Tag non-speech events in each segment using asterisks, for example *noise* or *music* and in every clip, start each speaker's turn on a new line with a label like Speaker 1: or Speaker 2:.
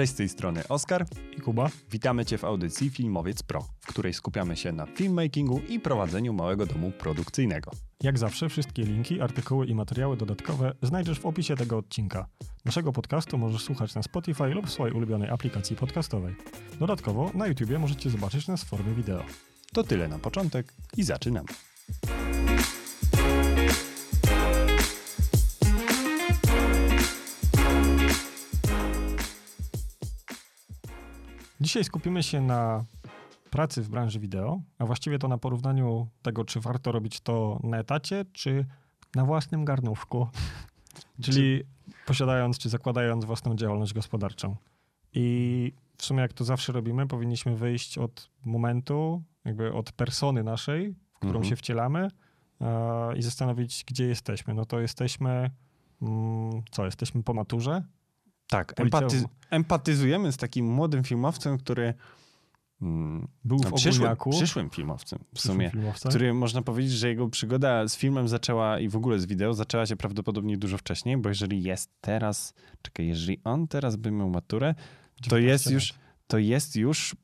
Speaker 1: Cześć z tej strony Oskar
Speaker 2: i Kuba.
Speaker 1: Witamy Cię w audycji Filmowiec Pro, w której skupiamy się na filmmakingu i prowadzeniu małego domu produkcyjnego.
Speaker 2: Jak zawsze wszystkie linki, artykuły i materiały dodatkowe znajdziesz w opisie tego odcinka. Naszego podcastu możesz słuchać na Spotify lub w swojej ulubionej aplikacji podcastowej. Dodatkowo na YouTubie możecie zobaczyć nas w formie wideo.
Speaker 1: To tyle na początek i zaczynamy.
Speaker 2: Dzisiaj skupimy się na pracy w branży wideo, a właściwie to na porównaniu tego, czy warto robić to na etacie, czy na własnym garnówku, *laughs* czyli posiadając czy zakładając własną działalność gospodarczą. I w sumie jak to zawsze robimy, powinniśmy wyjść od momentu, jakby od persony naszej, w którą mhm. się wcielamy e, i zastanowić, gdzie jesteśmy. No to jesteśmy, mm, co, jesteśmy po maturze,
Speaker 1: tak, empaty empatyzujemy z takim młodym filmowcem, który
Speaker 2: mm, był w no, przyszłym,
Speaker 1: przyszłym filmowcem w sumie, który można powiedzieć, że jego przygoda z filmem zaczęła i w ogóle z wideo zaczęła się prawdopodobnie dużo wcześniej, bo jeżeli jest teraz, czekaj, jeżeli on teraz by miał maturę, to jest już, to jest już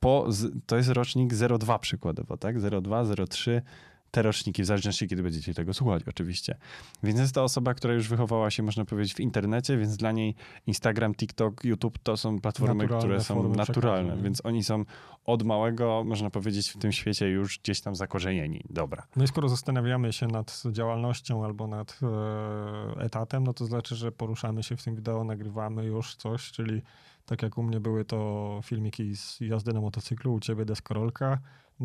Speaker 1: po, to jest rocznik 02 przykładowo, tak? 02, 03, te roczniki, w zależności kiedy będziecie tego słuchać oczywiście. Więc jest to osoba, która już wychowała się, można powiedzieć, w internecie, więc dla niej Instagram, TikTok, YouTube to są platformy, naturalne które są naturalne, więc oni są od małego, można powiedzieć, w tym świecie już gdzieś tam zakorzenieni. Dobra.
Speaker 2: No i skoro zastanawiamy się nad działalnością albo nad e, etatem, no to znaczy, że poruszamy się w tym wideo, nagrywamy już coś, czyli tak jak u mnie były to filmiki z jazdy na motocyklu, u ciebie deskorolka,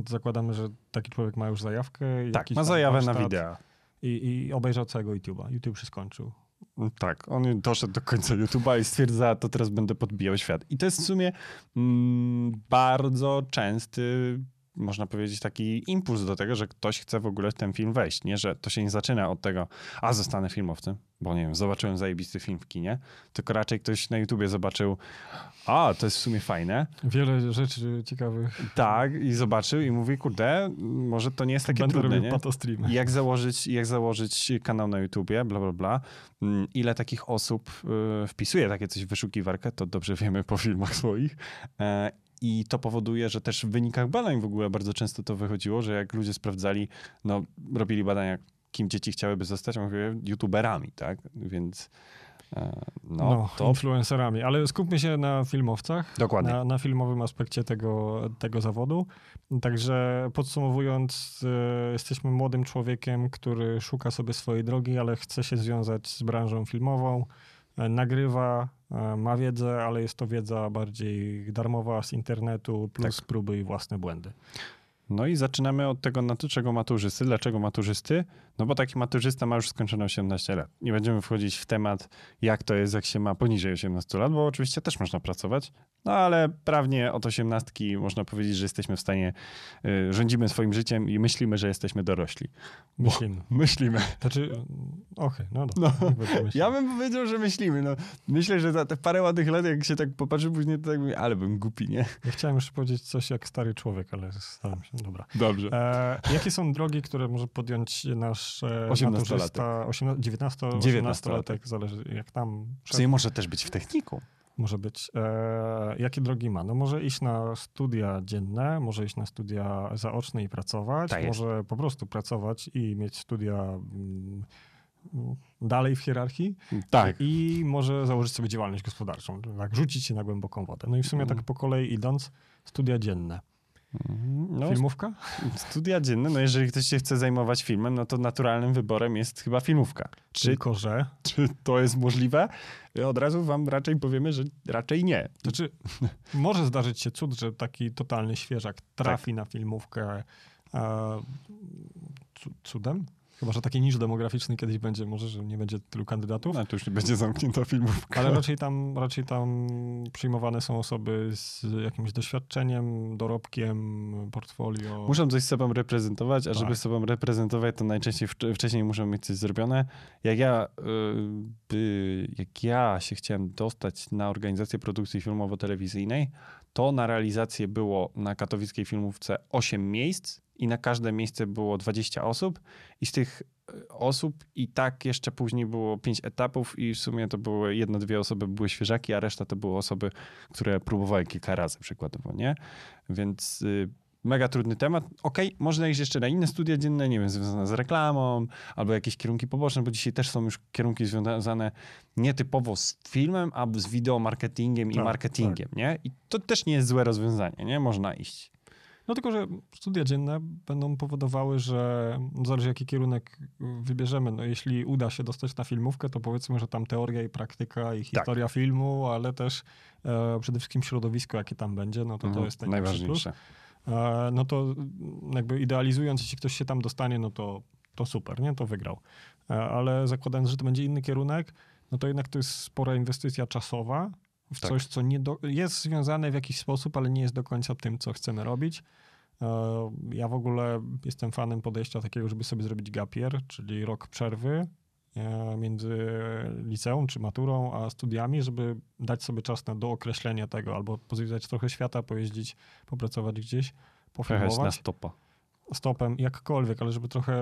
Speaker 2: zakładamy, że taki człowiek ma już zajawkę.
Speaker 1: Tak, ma zajawę na wideo.
Speaker 2: I, I obejrzał całego YouTube'a. YouTube się skończył.
Speaker 1: Mm, tak, on doszedł do końca YouTube'a i stwierdza, to teraz będę podbijał świat. I to jest w sumie mm, bardzo częsty można powiedzieć, taki impuls do tego, że ktoś chce w ogóle w ten film wejść, nie? Że to się nie zaczyna od tego, a zostanę filmowcem, bo nie wiem, zobaczyłem zajebisty film w kinie, tylko raczej ktoś na YouTubie zobaczył, a, to jest w sumie fajne.
Speaker 2: Wiele rzeczy ciekawych.
Speaker 1: Tak, i zobaczył i mówi, kurde, może to nie jest takie Będę trudne, nie? Jak założyć, jak założyć kanał na YouTubie, bla, bla, bla. Mm, ile takich osób y, wpisuje takie coś w wyszukiwarkę, to dobrze wiemy po filmach swoich. E, i to powoduje, że też w wynikach badań w ogóle bardzo często to wychodziło, że jak ludzie sprawdzali, no robili badania, kim dzieci chciałyby zostać, mówię, youtuberami, tak? Więc
Speaker 2: e, no, no to... influencerami, ale skupmy się na filmowcach.
Speaker 1: Dokładnie.
Speaker 2: Na, na filmowym aspekcie tego, tego zawodu. Także podsumowując, y, jesteśmy młodym człowiekiem, który szuka sobie swojej drogi, ale chce się związać z branżą filmową, nagrywa, E, ma wiedzę, ale jest to wiedza bardziej darmowa z internetu, plus tak. próby i własne błędy.
Speaker 1: No i zaczynamy od tego, na czego maturzysty. Dlaczego maturzysty? No bo taki maturzysta ma już skończone 18 lat. Nie będziemy wchodzić w temat, jak to jest, jak się ma poniżej 18 lat, bo oczywiście też można pracować, no ale prawnie od 18 można powiedzieć, że jesteśmy w stanie, y, rządzimy swoim życiem i myślimy, że jesteśmy dorośli.
Speaker 2: Myślimy.
Speaker 1: myślimy.
Speaker 2: Znaczy, okej, okay, no dobra. No,
Speaker 1: ja bym powiedział, że myślimy. No, myślę, że za te parę ładnych lat, jak się tak popatrzy później, to tak mówię, ale bym głupi, nie?
Speaker 2: Ja chciałem już powiedzieć coś jak stary człowiek, ale stałem się, dobra.
Speaker 1: Dobrze.
Speaker 2: E, jakie są drogi, które może podjąć nasz
Speaker 1: 18-latek?
Speaker 2: 19-18-latek, zależy jak tam...
Speaker 1: Czyli może też być w techniku
Speaker 2: może być. E, jakie drogi ma? No może iść na studia dzienne, może iść na studia zaoczne i pracować, tak może po prostu pracować i mieć studia mm, dalej w hierarchii.
Speaker 1: Tak.
Speaker 2: I może założyć sobie działalność gospodarczą, tak, rzucić się na głęboką wodę. No i w sumie mm. tak po kolei idąc, studia dzienne. Mhm. No, filmówka?
Speaker 1: Studia dzienne, no jeżeli ktoś się chce zajmować filmem, no to naturalnym wyborem jest chyba filmówka.
Speaker 2: Czy, Tylko, że...
Speaker 1: Czy to jest możliwe? Od razu wam raczej powiemy, że raczej nie.
Speaker 2: Znaczy, może zdarzyć się cud, że taki totalny świeżak trafi tak. na filmówkę e, cudem? Chyba, że taki niż demograficzny kiedyś będzie, może, że nie będzie tylu kandydatów.
Speaker 1: No, to już nie będzie zamknięta filmówka.
Speaker 2: Ale raczej tam, raczej tam przyjmowane są osoby z jakimś doświadczeniem, dorobkiem, portfolio.
Speaker 1: Muszą coś z sobą reprezentować, a tak. żeby sobą reprezentować, to najczęściej wcześniej muszą mieć coś zrobione. Jak ja, y, jak ja się chciałem dostać na organizację produkcji filmowo-telewizyjnej, to na realizację było na katowickiej filmówce 8 miejsc i na każde miejsce było 20 osób i z tych e, osób i tak jeszcze później było 5 etapów i w sumie to były jedna, dwie osoby były świeżaki, a reszta to były osoby, które próbowały kilka razy przykładowo, nie? Więc y, mega trudny temat. Okej, okay, można iść jeszcze na inne studia dzienne, nie wiem, związane z reklamą, albo jakieś kierunki poboczne, bo dzisiaj też są już kierunki związane nietypowo z filmem, a z wideomarketingiem i tak, marketingiem, tak. nie? I to też nie jest złe rozwiązanie, nie? Można iść.
Speaker 2: No tylko, że studia dzienne będą powodowały, że no zależy jaki kierunek wybierzemy. No jeśli uda się dostać na filmówkę, to powiedzmy, że tam teoria i praktyka i tak. historia tak. filmu, ale też e, przede wszystkim środowisko, jakie tam będzie, no to mhm, to jest
Speaker 1: najważniejsze.
Speaker 2: Plus. E, no to jakby idealizując, jeśli ktoś się tam dostanie, no to, to super, nie? To wygrał. E, ale zakładając, że to będzie inny kierunek, no to jednak to jest spora inwestycja czasowa w tak. coś, co nie do, jest związane w jakiś sposób, ale nie jest do końca tym, co chcemy robić. E, ja w ogóle jestem fanem podejścia takiego, żeby sobie zrobić gapier, czyli rok przerwy między liceum czy maturą a studiami, żeby dać sobie czas na dookreślenie tego, albo pozwiedzać trochę świata, pojeździć, popracować gdzieś, pofilmować.
Speaker 1: na stopa.
Speaker 2: Stopem, jakkolwiek, ale żeby trochę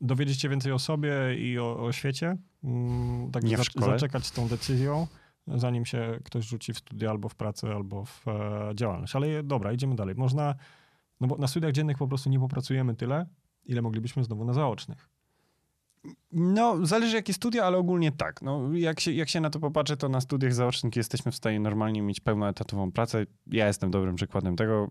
Speaker 2: dowiedzieć się więcej o sobie i o, o świecie. Mm, tak Nie za, zaczekać z tą decyzją, zanim się ktoś rzuci w studia albo w pracę, albo w e, działalność. Ale dobra, idziemy dalej. Można, no bo na studiach dziennych po prostu nie popracujemy tyle, ile moglibyśmy znowu na zaocznych.
Speaker 1: No, zależy jakie studia, ale ogólnie tak. No, jak, się, jak się na to popatrzy, to na studiach zaocznych jesteśmy w stanie normalnie mieć pełnoetatową pracę. Ja jestem dobrym przykładem tego.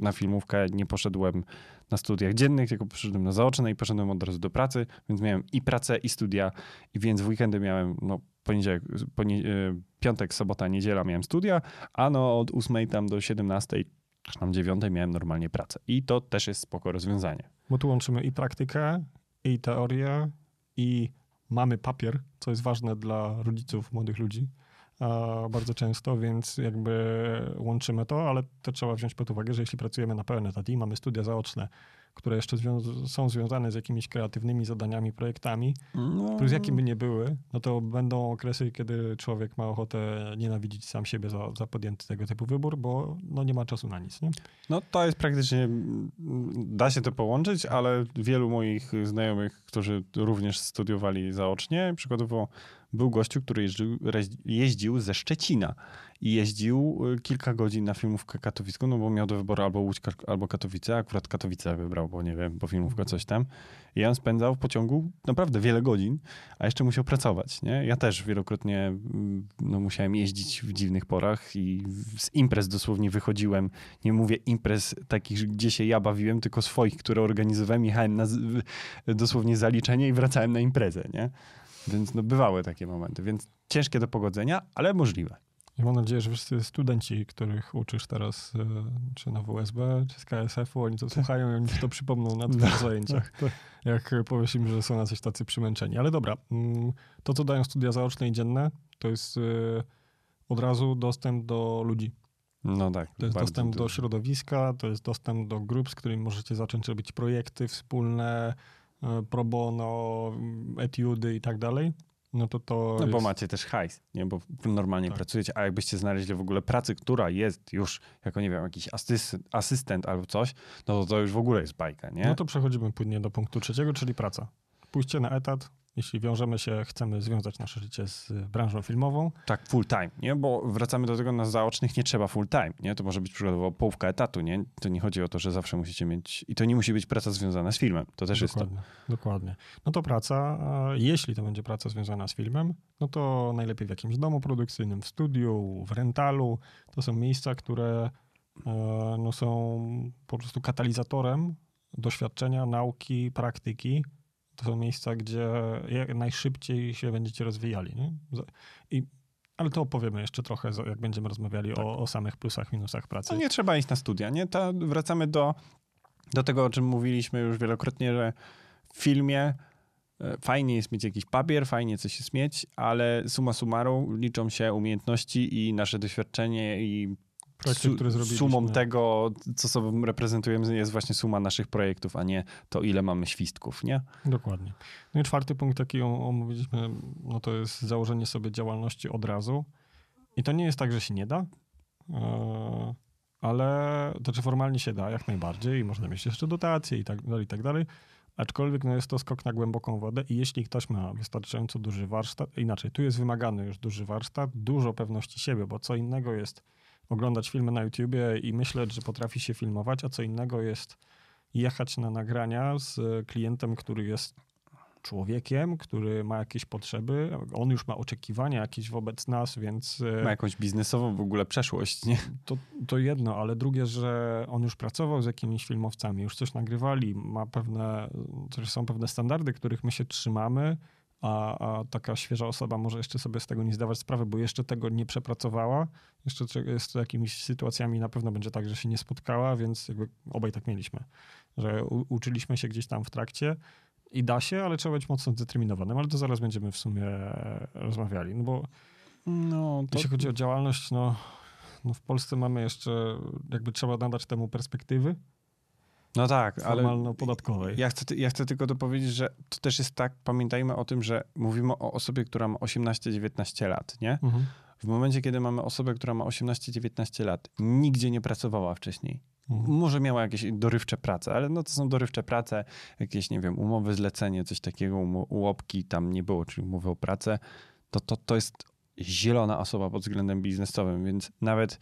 Speaker 1: Na filmówkę nie poszedłem na studiach dziennych, tylko poszedłem na zaoczne i poszedłem od razu do pracy, więc miałem i pracę, i studia, i więc w weekendy miałem, no, poniedziałek, ponie, e, piątek, sobota, niedziela miałem studia, a no od 8 tam do 17 czy tam 9 miałem normalnie pracę. I to też jest spoko rozwiązanie.
Speaker 2: Bo tu łączymy i praktykę, i teorię, i mamy papier, co jest ważne dla rodziców młodych ludzi bardzo często, więc jakby łączymy to, ale to trzeba wziąć pod uwagę, że jeśli pracujemy na pełen etat i mamy studia zaoczne, które jeszcze zwią- są związane z jakimiś kreatywnymi zadaniami, projektami, no. które z jakim by nie były, no to będą okresy, kiedy człowiek ma ochotę nienawidzić sam siebie za, za podjęty tego typu wybór, bo no nie ma czasu na nic. Nie?
Speaker 1: No to jest praktycznie, da się to połączyć, ale wielu moich znajomych, którzy również studiowali zaocznie, przykładowo był gościu, który jeździł, jeździł ze Szczecina i jeździł y, kilka godzin na filmówkę katowicką, no bo miał do wyboru albo Łódź, albo Katowice, akurat Katowice wybrał, bo nie wiem, bo filmówka coś tam. I on spędzał w pociągu naprawdę wiele godzin, a jeszcze musiał pracować, nie? Ja też wielokrotnie mm, no, musiałem jeździć w dziwnych porach i z imprez dosłownie wychodziłem, nie mówię imprez takich, gdzie się ja bawiłem, tylko swoich, które organizowałem, jechałem na dosłownie zaliczenie i wracałem na imprezę, nie? Więc no, bywały takie momenty, więc ciężkie do pogodzenia, ale możliwe.
Speaker 2: I mam nadzieję, że wszyscy studenci, których uczysz teraz, e, czy na WSB, czy z KSF-u, oni to tak. słuchają i oni to przypomną na twoich *laughs* zajęciach. Tak, tak. Jak powiesz im, że są na coś tacy przymęczeni. Ale dobra, mm, to co dają studia zaoczne i dzienne, to jest e, od razu dostęp do ludzi.
Speaker 1: No tak.
Speaker 2: To jest dostęp dużo. do środowiska, to jest dostęp do grup, z którymi możecie zacząć robić projekty wspólne, pro bono, etiudy i tak dalej no to to.
Speaker 1: No jest... bo macie też hajs, nie? Bo normalnie tak. pracujecie, a jakbyście znaleźli w ogóle pracę, która jest już jako, nie wiem, jakiś asystent, asystent albo coś, no to to już w ogóle jest bajka, nie?
Speaker 2: No to przechodzimy płynnie do punktu trzeciego, czyli praca. Pójście na etat, jeśli wiążemy się, chcemy związać nasze życie z branżą filmową.
Speaker 1: Tak, full time, nie? Bo wracamy do tego, na zaocznych nie trzeba full time, nie? To może być przykładowo połówka etatu, nie? To nie chodzi o to, że zawsze musicie mieć... I to nie musi być praca związana z filmem, to też
Speaker 2: dokładnie,
Speaker 1: jest
Speaker 2: to. Dokładnie. No to praca, jeśli to będzie praca związana z filmem, no to najlepiej w jakimś domu produkcyjnym, w studiu, w rentalu. To są miejsca, które e, no, są po prostu katalizatorem doświadczenia, nauki, praktyki, to są miejsca, gdzie jak najszybciej się będziecie rozwijali. Nie? I, ale to opowiemy jeszcze trochę, jak będziemy rozmawiali tak. o, o, samych plusach, minusach pracy.
Speaker 1: No nie trzeba iść na studia, nie? To wracamy do, do tego, o czym mówiliśmy już wielokrotnie, że w filmie e, fajnie jest mieć jakiś papier, fajnie coś jest mieć, ale suma summarum liczą się umiejętności i nasze doświadczenie i projekty, które zrobiliśmy. Sumą tego, co sobą reprezentujemy, jest właśnie suma naszych projektów, a nie to, ile mamy świstków, nie?
Speaker 2: Dokładnie. No i czwarty punkt, taki omówiliśmy, no to jest założenie sobie działalności od razu. I to nie jest tak, że się nie da, e, ale to czy znaczy formalnie się da, jak najbardziej i można mieć jeszcze dotacje i tak dalej, i tak dalej. Aczkolwiek no jest to skok na głęboką wodę i jeśli ktoś ma wystarczająco duży warsztat, inaczej, tu jest wymagany już duży warsztat, dużo pewności siebie, bo co innego jest oglądać filmy na YouTubie i myśleć, że potrafi się filmować, a co innego jest jechać na nagrania z klientem, który jest człowiekiem, który ma jakieś potrzeby, on już ma oczekiwania jakieś wobec nas, więc...
Speaker 1: E, ma jakąś biznesową w ogóle przeszłość, nie?
Speaker 2: To, to jedno, ale drugie, że on już pracował z jakimiś filmowcami, już coś nagrywali, ma pewne, też są pewne standardy, których my się trzymamy, a, a, taka świeża osoba może jeszcze sobie z tego nie zdawać sprawy, bo jeszcze tego nie przepracowała, jeszcze z jakimiś sytuacjami na pewno będzie tak, że się nie spotkała, więc jakby obaj tak mieliśmy, że u, uczyliśmy się gdzieś tam w trakcie i da się, ale trzeba być mocno zdeterminowanym, ale to zaraz będziemy w sumie rozmawiali, no bo no, to... jeśli chodzi o działalność, no, no w Polsce mamy jeszcze, jakby trzeba nadać temu perspektywy,
Speaker 1: no tak, ale
Speaker 2: podatkowej.
Speaker 1: Ja chcę, ja chcę tylko dopowiedzieć, że to też jest tak, pamiętajmy o tym, że mówimy o osobie, która ma 18-19 lat, nie? Mhm. W momencie, kiedy mamy osobę, która ma 18-19 lat, nigdzie nie pracowała wcześniej. Mhm. Może miała jakieś dorywcze prace, ale no to są dorywcze prace, jakieś, nie wiem, umowy zlecenie, coś takiego, ułopki tam nie było, czyli umowy o pracę, to, to, to jest zielona osoba pod względem biznesowym, więc nawet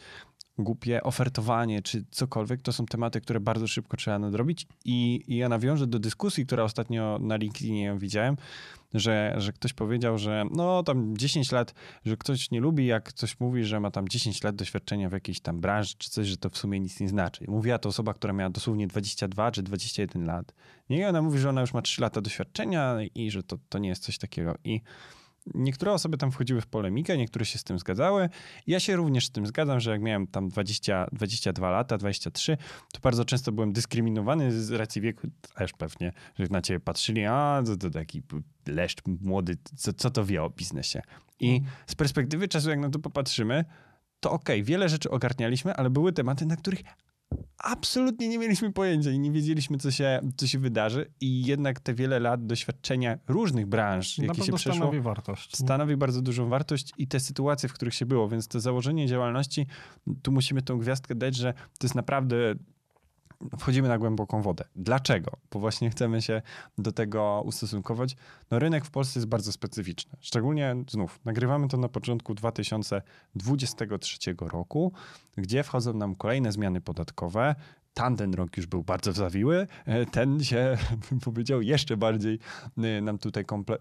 Speaker 1: głupie ofertowanie czy cokolwiek, to są tematy, które bardzo szybko trzeba nadrobić i, i ja nawiążę do dyskusji, która ostatnio na LinkedInie ją widziałem, że, że ktoś powiedział, że no tam 10 lat, że ktoś nie lubi, jak ktoś mówi, że ma tam 10 lat doświadczenia w jakiejś tam branży czy coś, że to w sumie nic nie znaczy. Mówiła to osoba, która miała dosłownie 22 czy 21 lat. Nie, ona mówi, że ona już ma 3 lata doświadczenia i że to, to nie jest coś takiego. I Niektóre osoby tam wchodziły w polemikę, niektóre się z tym zgadzały. Ja się również z tym zgadzam, że jak miałem tam 20, 22 lata, 23, to bardzo często byłem dyskryminowany z racji wieku, też pewnie, że na ciebie patrzyli, a to, to taki leszcz młody, co, co to wie o biznesie. I mhm. z perspektywy czasu, jak na to popatrzymy, to okej, okay, wiele rzeczy ogarnialiśmy, ale były tematy, na których absolutnie nie mieliśmy pojęcia i nie wiedzieliśmy, co się, co się wydarzy. I jednak te wiele lat doświadczenia różnych branż,
Speaker 2: Na jakie się przeszło, stanowi wartość.
Speaker 1: Stanowi bardzo dużą wartość i te sytuacje, w których się było. Więc to założenie działalności, tu musimy tą gwiazdkę dać, że to jest naprawdę wchodzimy na głęboką wodę. Dlaczego? Bo właśnie chcemy się do tego ustosunkować. No rynek w Polsce jest bardzo specyficzny. Szczególnie znów, nagrywamy to na początku 2023 roku, gdzie wchodzą nam kolejne zmiany podatkowe, tamten rok już był bardzo zawiły, e, ten się, bym powiedział, jeszcze bardziej e, nam tutaj e,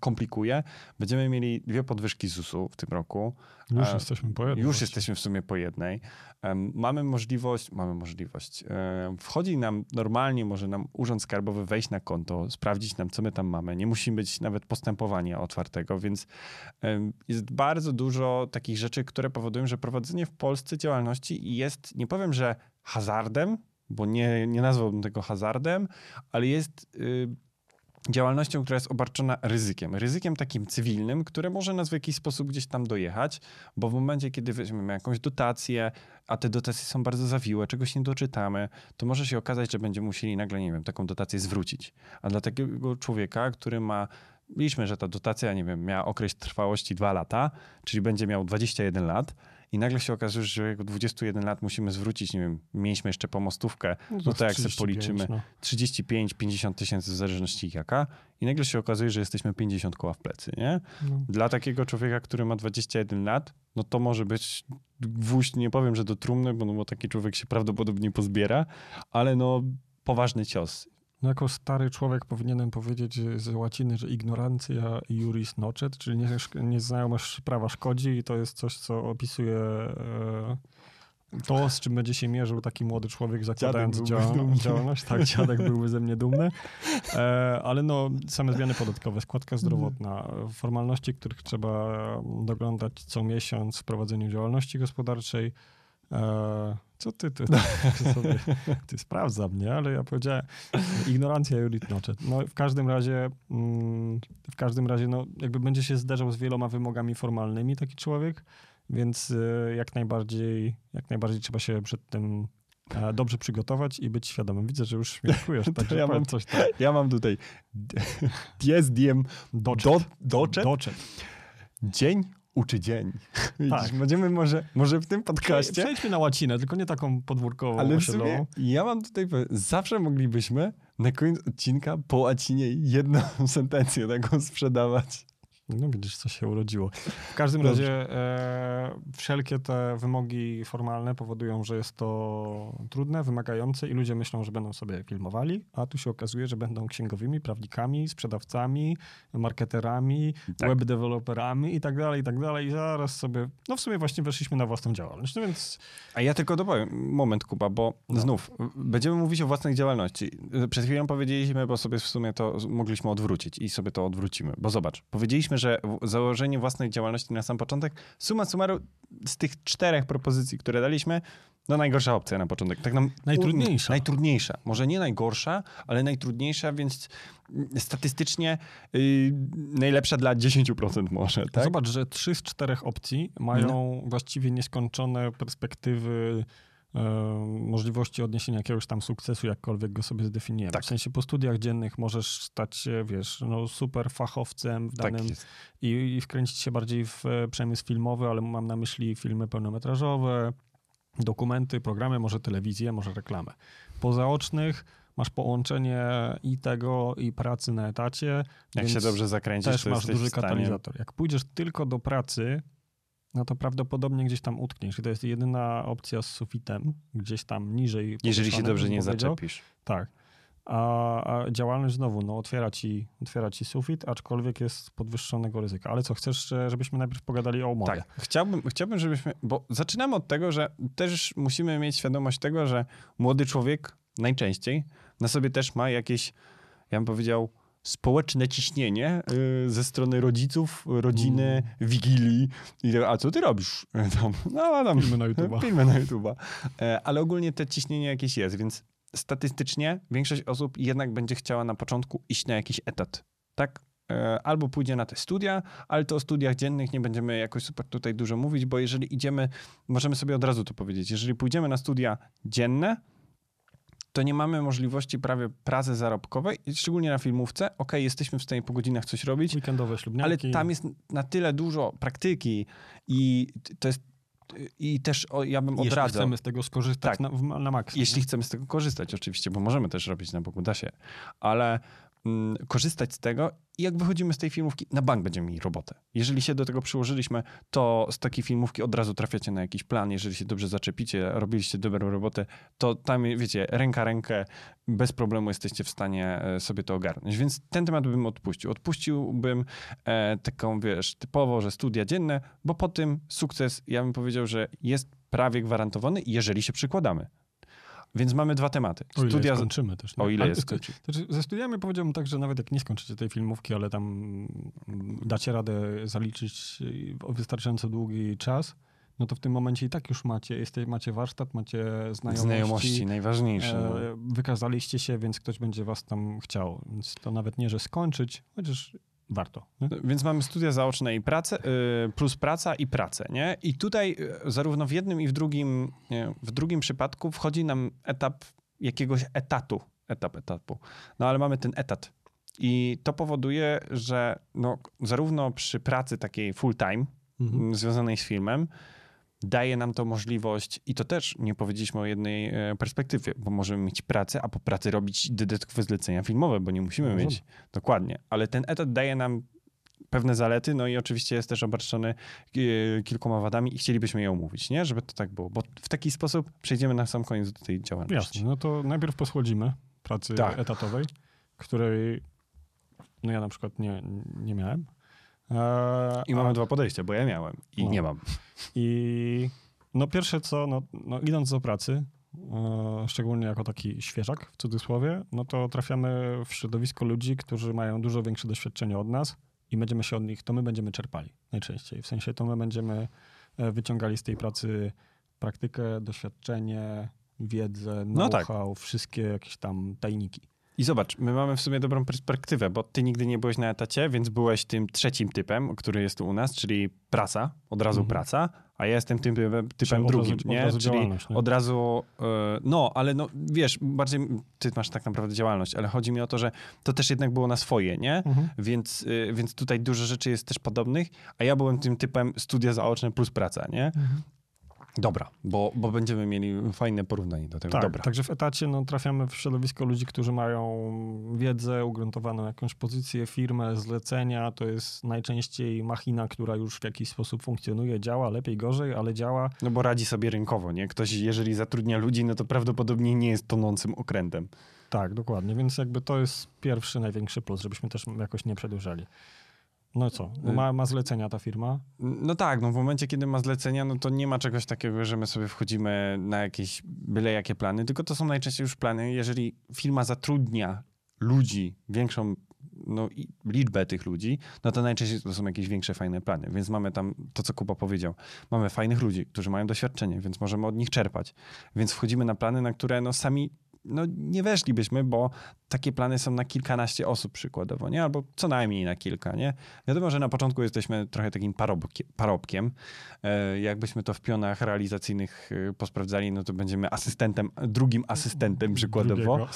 Speaker 1: komplikuje. Będziemy mieli dwie podwyżki ZUS-u w tym roku.
Speaker 2: Już jesteśmy po jednej.
Speaker 1: Już jesteśmy w sumie po jednej. Mamy możliwość, mamy możliwość. Wchodzi nam normalnie, może nam Urząd Skarbowy wejść na konto, sprawdzić nam, co my tam mamy. Nie musi być nawet postępowania otwartego, więc jest bardzo dużo takich rzeczy, które powodują, że prowadzenie w Polsce działalności jest, nie powiem, że hazardem, bo nie, nie nazwałbym tego hazardem, ale jest y, działalnością, która jest obarczona ryzykiem. Ryzykiem takim cywilnym, które może nas w jakiś sposób gdzieś tam dojechać, bo w momencie, kiedy weźmiemy jakąś dotację, a te dotacje są bardzo zawiłe, czegoś nie doczytamy, to może się okazać, że będziemy musieli nagle, nie wiem, taką dotację zwrócić. A dla takiego człowieka, który ma liczmy, że ta dotacja, nie wiem, miała okres trwałości 2 lata, czyli będzie miał 21 lat, i nagle się okazuje, że jako 21 lat musimy zwrócić, nie wiem, mieliśmy jeszcze pomostówkę, no, no to jak sobie policzymy, no. 35-50 tysięcy w zależności jaka i nagle się okazuje, że jesteśmy 50 koła w plecy, nie? No. Dla takiego człowieka, który ma 21 lat, no to może być gwóźdź, nie powiem, że do trumny, bo, no, bo taki człowiek się prawdopodobnie pozbiera, ale no poważny cios.
Speaker 2: No jako stary człowiek powinienem powiedzieć z łaciny, że ignorancja juris nocet, czyli nieznajomość prawa szkodzi i to jest coś, co opisuje e, to, z czym będzie się mierzył taki młody człowiek zakładając działalność. działalność. Tak, dziadek *laughs* byłby ze mnie dumny. E, ale no, same zmiany podatkowe, składka zdrowotna, formalności, których trzeba doglądać co miesiąc w prowadzeniu działalności gospodarczej, e, co ty, ty, ty sobie, *laughs* ty sprawdza mnie, ale ja powiedziałem, ignorancja Judith Nochet. No w każdym razie, mm, w każdym razie, no jakby będzie się zderzał z wieloma wymogami formalnymi taki człowiek, więc e, jak najbardziej, jak najbardziej trzeba się przed tym e, dobrze przygotować i być świadomym. Widzę, że już śmiechujesz, *laughs* także
Speaker 1: ja mam coś tam. Ja mam tutaj *laughs* dies diem doczet. Do, doczet. Dzień uczy dzień. *laughs* Tak. będziemy może, może w tym podcaście...
Speaker 2: Przejdźmy na łacinę, tylko nie taką podwórkową, Ale sumie
Speaker 1: ja mam tutaj... Zawsze moglibyśmy na koniec odcinka po łacinie jedną *laughs* sentencję taką sprzedawać.
Speaker 2: No widzisz, co się urodziło. W każdym razie e, wszelkie te wymogi formalne powodują, że jest to trudne, wymagające i ludzie myślą, że będą sobie filmowali, a tu się okazuje, że będą księgowymi, prawnikami, sprzedawcami, marketerami, tak. web i tak dalej, i tak dalej. I zaraz sobie, no w sumie właśnie weszliśmy na własną działalność, no więc...
Speaker 1: A ja tylko dopowiem, moment Kuba, bo no. znów, będziemy mówić o własnej działalności. Przed chwilą powiedzieliśmy, bo sobie w sumie to mogliśmy odwrócić i sobie to odwrócimy, bo zobacz, powiedzieliśmy, że założenie własnej działalności na sam początek, suma summarum z tych czterech propozycji, które daliśmy, no najgorsza opcja na początek. Tak nam,
Speaker 2: najtrudniejsza.
Speaker 1: Najtrudniejsza. Może nie najgorsza, ale najtrudniejsza, więc statystycznie yy, najlepsza dla 10% może. Tak?
Speaker 2: Zobacz, że trzy z czterech opcji mają no. właściwie nieskończone perspektywy możliwości odniesienia jakiegoś tam sukcesu, jakkolwiek go sobie zdefiniujemy. Tak. W sensie po studiach dziennych możesz stać się, wiesz, no super fachowcem w tak danym tak i, i wkręcić się bardziej w e, przemysł filmowy, ale mam na myśli filmy pełnometrażowe, dokumenty, programy, może telewizję, może reklamę. Po zaocznych masz połączenie i tego, i pracy na etacie.
Speaker 1: Jak się dobrze zakręcisz,
Speaker 2: też masz duży katalizator. Jak pójdziesz tylko do pracy, no to prawdopodobnie gdzieś tam utkniesz. I to jest jedyna opcja z sufitem, gdzieś tam niżej.
Speaker 1: Jeżeli się dobrze nie zaczepisz.
Speaker 2: Tak. A, a, działalność znowu no, otwiera, ci, otwiera ci sufit, aczkolwiek jest podwyższonego ryzyka. Ale co, chcesz, żebyśmy najpierw pogadali o umowie?
Speaker 1: Tak, chciałbym, chciałbym, żebyśmy, bo zaczynamy od tego, że też musimy mieć świadomość tego, że młody człowiek najczęściej na sobie też ma jakieś, ja bym powiedział, społeczne ciśnienie y, ze strony rodziców, rodziny, mm. wigilii. I, a co ty robisz? *laughs*
Speaker 2: Tam, no, tam, filmy na YouTube. *laughs*
Speaker 1: Filmy na YouTube. E, ale ogólnie te ciśnienie jakieś jest, więc statystycznie większość osób jednak będzie chciała na początku iść na jakiś etat. Tak? E, albo pójdzie na te studia, ale to o studiach dziennych nie będziemy jakoś super tutaj dużo mówić, bo jeżeli idziemy, możemy sobie od razu to powiedzieć, jeżeli pójdziemy na studia dzienne, to nie mamy możliwości prawie pracy zarobkowej, szczególnie na filmówce. Ok, jesteśmy w stanie po godzinach coś robić.
Speaker 2: Weekendowe ślubniaki.
Speaker 1: Ale tam jest na tyle dużo praktyki i to jest i też o, ja bym
Speaker 2: jeśli
Speaker 1: odradzał.
Speaker 2: Jeśli chcemy z tego skorzystać tak, na, na maksa.
Speaker 1: Jeśli nie? chcemy z tego korzystać, oczywiście, bo możemy też robić na Bogu, da się. Ale korzystać z tego i jak wychodzimy z tej filmówki, na bank będziemy mieli robotę. Jeżeli się do tego przyłożyliśmy, to z takiej filmówki od razu trafiacie na jakiś plan. Jeżeli się dobrze zaczepicie, robiliście dobrą robotę, to tam, wiecie, ręka rękę, bez problemu jesteście w stanie e, sobie to ogarnąć. Więc ten temat bym odpuścił. Odpuściłbym e, taką, wiesz, typowo, że studia dzienne, bo po tym sukces, ja bym powiedział, że jest prawie gwarantowany, jeżeli się przykładamy. Więc mamy dwa tematy.
Speaker 2: O Studia ile skończymy też.
Speaker 1: Nie? O ile ale, jest skończy.
Speaker 2: Znaczy, ze studiami powiedziałbym tak, że nawet jak nie skończycie tej filmówki, ale tam dacie radę zaliczyć wystarczająco długi czas, no to w tym momencie i tak już macie, jeste, macie warsztat, macie znajomości.
Speaker 1: Znajomości, najważniejsze. E,
Speaker 2: no. wykazaliście się, więc ktoś będzie was tam chciał. Więc to nawet nie, że skończyć, chociaż warto. Nie?
Speaker 1: Więc mamy studia zaoczne i pracę, y, plus praca i pracę, nie? I tutaj y, zarówno w jednym i w drugim, w drugim przypadku wchodzi nam etap jakiegoś etatu, etap etapu. No ale mamy ten etat. I to powoduje, że no, zarówno przy pracy takiej full time, mhm. związanej z filmem, daje nam to możliwość, i to też nie powiedzieliśmy o jednej e, perspektywie, bo możemy mieć pracę, a po pracy robić dodatkowe zlecenia filmowe, bo nie musimy mieć. Dokładnie. Ale ten etat daje nam pewne zalety, no i oczywiście jest też obarczony e, kilkoma wadami i chcielibyśmy je omówić, nie? Żeby to tak było, bo w taki sposób przejdziemy na sam koniec do tej działalności.
Speaker 2: Jasne, no to najpierw posłodzimy pracy tak. etatowej, której no ja na przykład nie, nie miałem.
Speaker 1: Eee, I mamy a... dwa podejścia, bo ja miałem i no. nie mam.
Speaker 2: I no pierwsze co, no, no idąc do pracy, e, szczególnie jako taki świeżak w cudzysłowie, no to trafiamy w środowisko ludzi, którzy mają dużo większe doświadczenie od nas i będziemy się od nich, to my będziemy czerpali najczęściej. W sensie to my będziemy e, wyciągali z tej pracy praktykę, doświadczenie, wiedzę, know-how, no tak. wszystkie jakieś tam tajniki.
Speaker 1: I zobacz, my mamy w sumie dobrą perspektywę, bo ty nigdy nie byłeś na etacie, więc byłeś tym trzecim typem, który jest tu u nas, czyli praca, od razu mhm. praca, a ja jestem tym typem, typem drugim,
Speaker 2: razu,
Speaker 1: nie?
Speaker 2: Od razu
Speaker 1: czyli
Speaker 2: nie?
Speaker 1: od razu, yy, no, ale no, wiesz, bardziej ty masz tak naprawdę działalność, ale chodzi mi o to, że to też jednak było na swoje, nie? Mhm. Więc, yy, więc tutaj dużo rzeczy jest też podobnych, a ja byłem tym typem studia zaoczne plus praca, nie? Mhm. Dobra, bo, bo będziemy mieli fajne porównanie do tego.
Speaker 2: Tak,
Speaker 1: Dobra.
Speaker 2: także w etacie no, trafiamy w środowisko ludzi, którzy mają wiedzę, ugruntowaną jakąś pozycję, firmę, zlecenia. To jest najczęściej machina, która już w jakiś sposób funkcjonuje, działa lepiej, gorzej, ale działa.
Speaker 1: No bo radzi sobie rynkowo, nie? Ktoś, jeżeli zatrudnia ludzi, no to prawdopodobnie nie jest tonącym okrętem.
Speaker 2: Tak, dokładnie, więc jakby to jest pierwszy, największy plus, żebyśmy też jakoś nie przedłużali. No co, no ma, ma zlecenia ta firma?
Speaker 1: No tak, no w momencie, kiedy ma zlecenia, no to nie ma czegoś takiego, że my sobie wchodzimy na jakieś byle jakie plany, tylko to są najczęściej już plany, jeżeli firma zatrudnia ludzi, większą no, liczbę tych ludzi, no to najczęściej to są jakieś większe, fajne plany. Więc mamy tam to, co Kuba powiedział. Mamy fajnych ludzi, którzy mają doświadczenie, więc możemy od nich czerpać. Więc wchodzimy na plany, na które no, sami no nie weszlibyśmy, bo takie plany są na kilkanaście osób przykładowo, nie? Albo co najmniej na kilka, nie? Wiadomo, że na początku jesteśmy trochę takim parobkiem. E, jakbyśmy to w pionach realizacyjnych e, posprawdzali, no to będziemy asystentem, drugim asystentem przykładowo.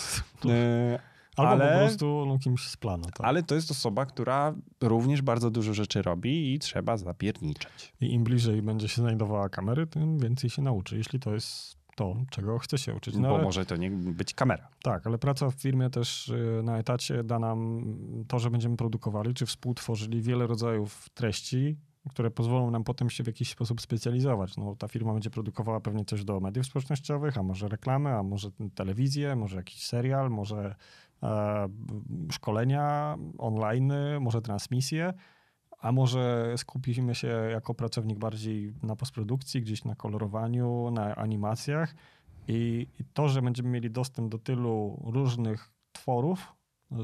Speaker 2: E, *laughs* Albo ale, po prostu no, kimś z planu. Tak.
Speaker 1: Ale to jest osoba, która również bardzo dużo rzeczy robi i trzeba zapierniczeć.
Speaker 2: I im bliżej będzie się znajdowała kamery, tym więcej się nauczy, jeśli to jest to, czego chce się uczyć.
Speaker 1: No, Bo ale, może to nie być kamera.
Speaker 2: Tak, ale praca w firmie też y, na etacie da nam to, że będziemy produkowali czy współtworzyli wiele rodzajów treści, które pozwolą nam potem się w jakiś sposób specjalizować. No, ta firma będzie produkowała pewnie coś do mediów społecznościowych, a może reklamy, a może telewizję, może jakiś serial, może e, szkolenia online, może transmisje a może skupimy się jako pracownik bardziej na postprodukcji, gdzieś na kolorowaniu, na animacjach? I, to, że będziemy mieli dostęp do tylu różnych tworów,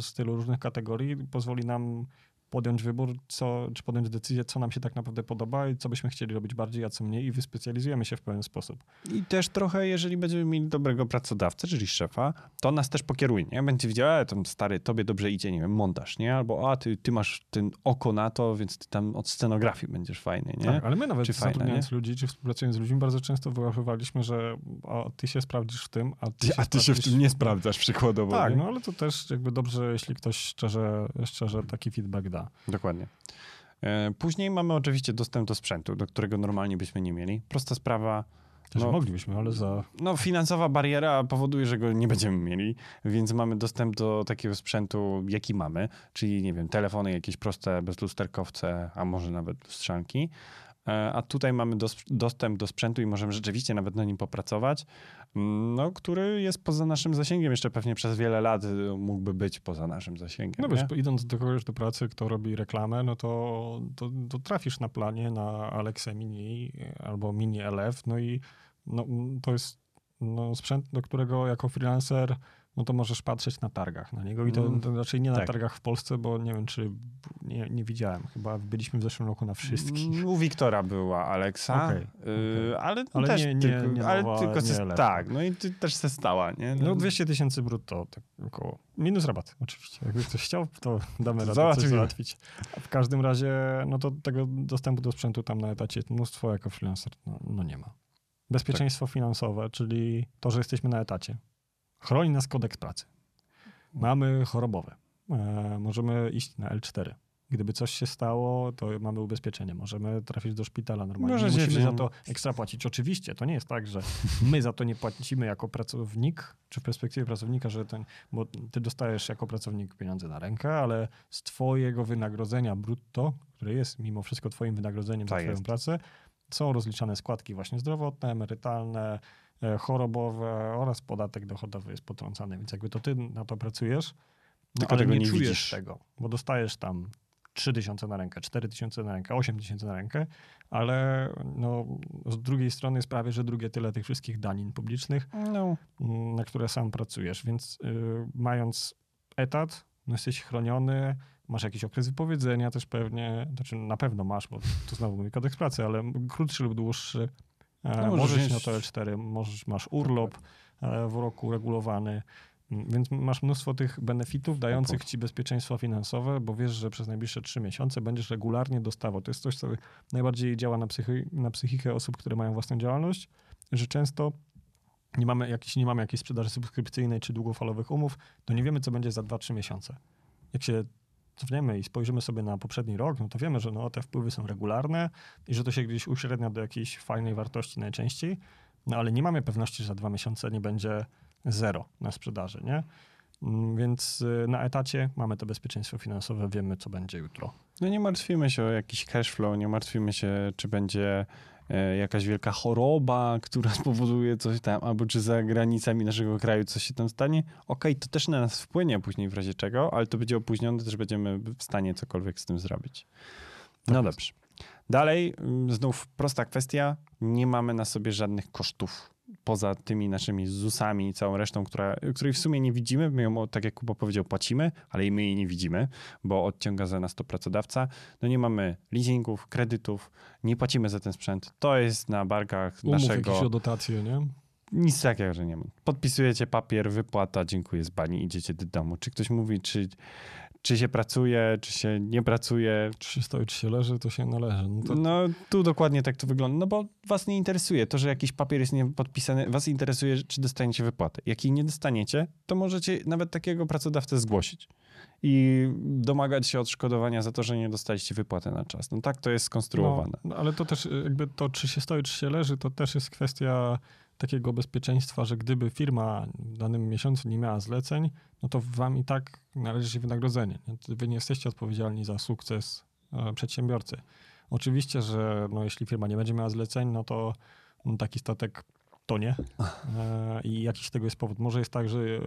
Speaker 2: z tylu różnych kategorii, pozwoli nam podjąć wybór, co, czy podjąć decyzję, co nam się tak naprawdę podoba i co byśmy chcieli robić bardziej, a co mniej i wyspecjalizujemy się w pewien sposób.
Speaker 1: I też trochę, jeżeli będziemy mieli dobrego pracodawcę, czyli szefa, to nas też pokieruje, nie? Będzie widział, ale tam stary, tobie dobrze idzie, nie wiem, montaż, nie? Albo a, ty, ty masz ten oko na to, więc ty tam od scenografii będziesz fajny, nie?
Speaker 2: Tak, ale my nawet czy zatrudniając fajne, ludzi, czy współpracując z ludźmi, bardzo często wyłapywaliśmy, że o, ty się sprawdzisz w tym, a ty,
Speaker 1: ty
Speaker 2: się,
Speaker 1: a ty się w tym nie sprawdzasz przykładowo.
Speaker 2: Tak,
Speaker 1: nie?
Speaker 2: no ale to też jakby dobrze, jeśli ktoś szczerze, szczerze taki feedback da.
Speaker 1: Dokładnie. E, później mamy oczywiście dostęp do sprzętu, do którego normalnie byśmy nie mieli. Prosta sprawa.
Speaker 2: Też no, moglibyśmy, ale za.
Speaker 1: No, finansowa bariera powoduje, że go nie będziemy mieli, więc mamy dostęp do takiego sprzętu, jaki mamy, czyli nie wiem, telefony jakieś proste, bezlusterkowce, a może nawet lustrzanki. E, a tutaj mamy dos dostęp do sprzętu i możemy rzeczywiście nawet na nim popracować, mm, no, który jest poza naszym zasięgiem. Jeszcze pewnie przez wiele lat y, mógłby być poza naszym zasięgiem.
Speaker 2: No wiesz, idąc do kogoś do pracy, kto robi reklamę, no to, to, to trafisz na planie na Alexa Mini albo Mini LF, no i no, to jest no, sprzęt, do którego jako freelancer no to możesz patrzeć na targach na niego i to, mm. to raczej nie na tak. targach w Polsce, bo nie wiem, czy nie, nie widziałem. Chyba byliśmy w zeszłym roku na wszystkich.
Speaker 1: Mm, u Wiktora była Alexa, okay, y, ale, ale też nie, nie, tylko, nie ale nowa, tylko se, tak, no i ty też se stała, nie?
Speaker 2: No, no 200 tysięcy brutto, tak około. Minus rabat oczywiście. Jakby ktoś chciał, to damy radę Załatwimy. coś załatwić. W każdym razie, no to tego dostępu do sprzętu tam na etacie mnóstwo jako freelancer, no, no nie ma. Bezpieczeństwo tak. finansowe, czyli to, że jesteśmy na etacie. Chroni nas kodeks pracy. Mamy chorobowe. E, możemy iść na L4. Gdyby coś się stało, to mamy ubezpieczenie. Możemy trafić do szpitala normalnie. Może nie musimy za to ekstra płacić. Oczywiście, to nie jest tak, że my za to nie płacimy jako pracownik, czy w perspektywie pracownika, że ten, bo ty dostajesz jako pracownik pieniądze na rękę, ale z twojego wynagrodzenia brutto, które jest mimo wszystko twoim wynagrodzeniem tak za twoją jest. pracę, są rozliczane składki właśnie zdrowotne, emerytalne, chorobowe oraz podatek dochodowy jest potrącany, więc jakby to ty na to pracujesz, no, ale nie, nie czujesz widzisz. tego, bo dostajesz tam 3 tysiące na rękę, 4 tysiące na rękę, 8 tysięcy na rękę, ale no, z drugiej strony jest prawie, że drugie tyle tych wszystkich danin publicznych, no. na które sam pracujesz, więc y, mając etat, no jesteś chroniony, masz jakiś okres wypowiedzenia też pewnie, znaczy na pewno masz, bo to znowu mówi kodeks pracy, ale krótszy lub dłuższy, E, no, możesz na to L4, możesz, masz urlop e, w roku regulowany, Więc masz mnóstwo tych benefitów dających ci bezpieczeństwo finansowe, bo wiesz, że przez najbliższe trzy miesiące będziesz regularnie dostawał. To jest coś, co najbardziej działa na, psychi na psychikę osób, które mają własną działalność, że często nie mamy, jak nie mamy jakiejś sprzedaży subskrypcyjnej czy długofalowych umów, to nie wiemy, co będzie za 2-3 miesiące. Jak się cofniemy i spojrzymy sobie na poprzedni rok, no to wiemy, że no, te wpływy są regularne i że to się gdzieś uśrednia do jakiejś fajnej wartości najczęściej, no ale nie mamy pewności, że za dwa miesiące nie będzie zero na sprzedaży, nie? Mm, więc y, na etacie mamy to bezpieczeństwo finansowe, wiemy, co będzie jutro.
Speaker 1: No nie martwimy się o jakiś cash flow, nie martwimy się, czy będzie jakaś wielka choroba, która *laughs* spowoduje coś tam, albo czy za granicami naszego kraju coś się tam stanie. Okej, okay, to też na nas wpłynie później w razie czego, ale to będzie opóźnione, też będziemy w stanie cokolwiek z tym zrobić. No tak dobrze. Dalej, mm, znów prosta kwestia, nie mamy na sobie żadnych kosztów poza tymi naszymi ZUS-ami i całą resztą, która, której w sumie nie widzimy, my ją, tak jak Kuba powiedział, płacimy, ale i my jej nie widzimy, bo odciąga za nas to pracodawca. No nie mamy leasingów, kredytów, nie płacimy za ten sprzęt. To jest na barkach
Speaker 2: Umów
Speaker 1: naszego...
Speaker 2: jakieś o dotacje, nie?
Speaker 1: Nic takiego, że nie ma. Podpisujecie papier, wypłata, dziękuję z bani, idziecie do domu. Czy ktoś mówi, czy czy się pracuje, czy się nie pracuje.
Speaker 2: Czy się stoi, czy się leży, to się należy.
Speaker 1: No, to... no tu dokładnie tak to wygląda, no bo was nie interesuje to, że jakiś papier jest niepodpisany, was interesuje, czy dostaniecie wypłatę. Jak jej nie dostaniecie, to możecie nawet takiego pracodawcę zgłosić i domagać się odszkodowania za to, że nie dostaliście wypłaty na czas. No tak to jest skonstruowane.
Speaker 2: No, no ale to też jakby to, czy się stoi, czy się leży, to też jest kwestia takiego bezpieczeństwa, że gdyby firma w danym miesiącu nie miała zleceń, no to wam i tak należy się wynagrodzenie. Wy nie jesteście odpowiedzialni za sukces e, przedsiębiorcy. Oczywiście, że no, jeśli firma nie będzie miała zleceń, no to no, taki statek tonie e, i jakiś tego jest powód. Może jest tak, że e,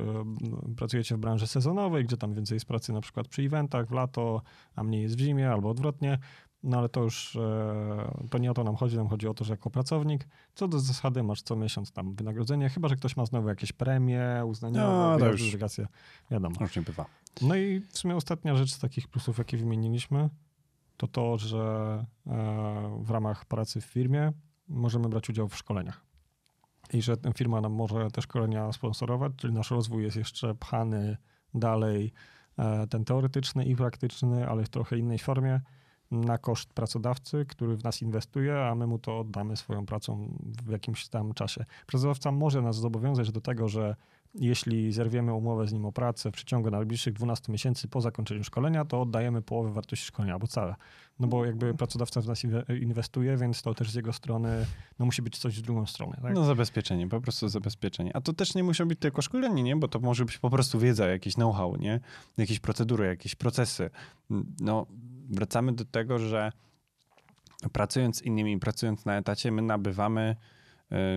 Speaker 2: pracujecie w branży sezonowej, gdzie tam więcej jest pracy na przykład przy eventach w lato, a mniej jest w zimie albo odwrotnie. No ale to już e, to nie o to nam chodzi, nam chodzi o to, że jako pracownik, co do zasady masz co miesiąc tam wynagrodzenie, chyba że ktoś ma znowu jakieś premie, uznania, no, już wiadomo.
Speaker 1: Już nie bywa.
Speaker 2: No i w sumie ostatnia rzecz z takich plusów, jakie wymieniliśmy, to to, że e, w ramach pracy w firmie możemy brać udział w szkoleniach. I że firma nam może te szkolenia sponsorować, czyli nasz rozwój jest jeszcze pchany dalej, e, ten teoretyczny i praktyczny, ale w trochę innej formie na koszt pracodawcy, który w nas inwestuje, a my mu to oddamy swoją pracą w jakimś tam czasie. Pracodawca może nas zobowiązać do tego, że jeśli zerwiemy umowę z nim o pracę w przeciągu najbliższych 12 miesięcy po zakończeniu szkolenia, to oddajemy połowę wartości szkolenia albo całe. No bo jakby pracodawca w nas inwestuje, więc to też z jego strony no musi być coś z drugą stronę. Tak?
Speaker 1: No zabezpieczenie, po prostu zabezpieczenie. A to też nie musi być tylko szkolenie, nie? Bo to może być po prostu wiedza, jakieś know-how, nie? Jakieś procedury, jakieś procesy. No wracamy do tego, że pracując z innymi, pracując na etacie, my nabywamy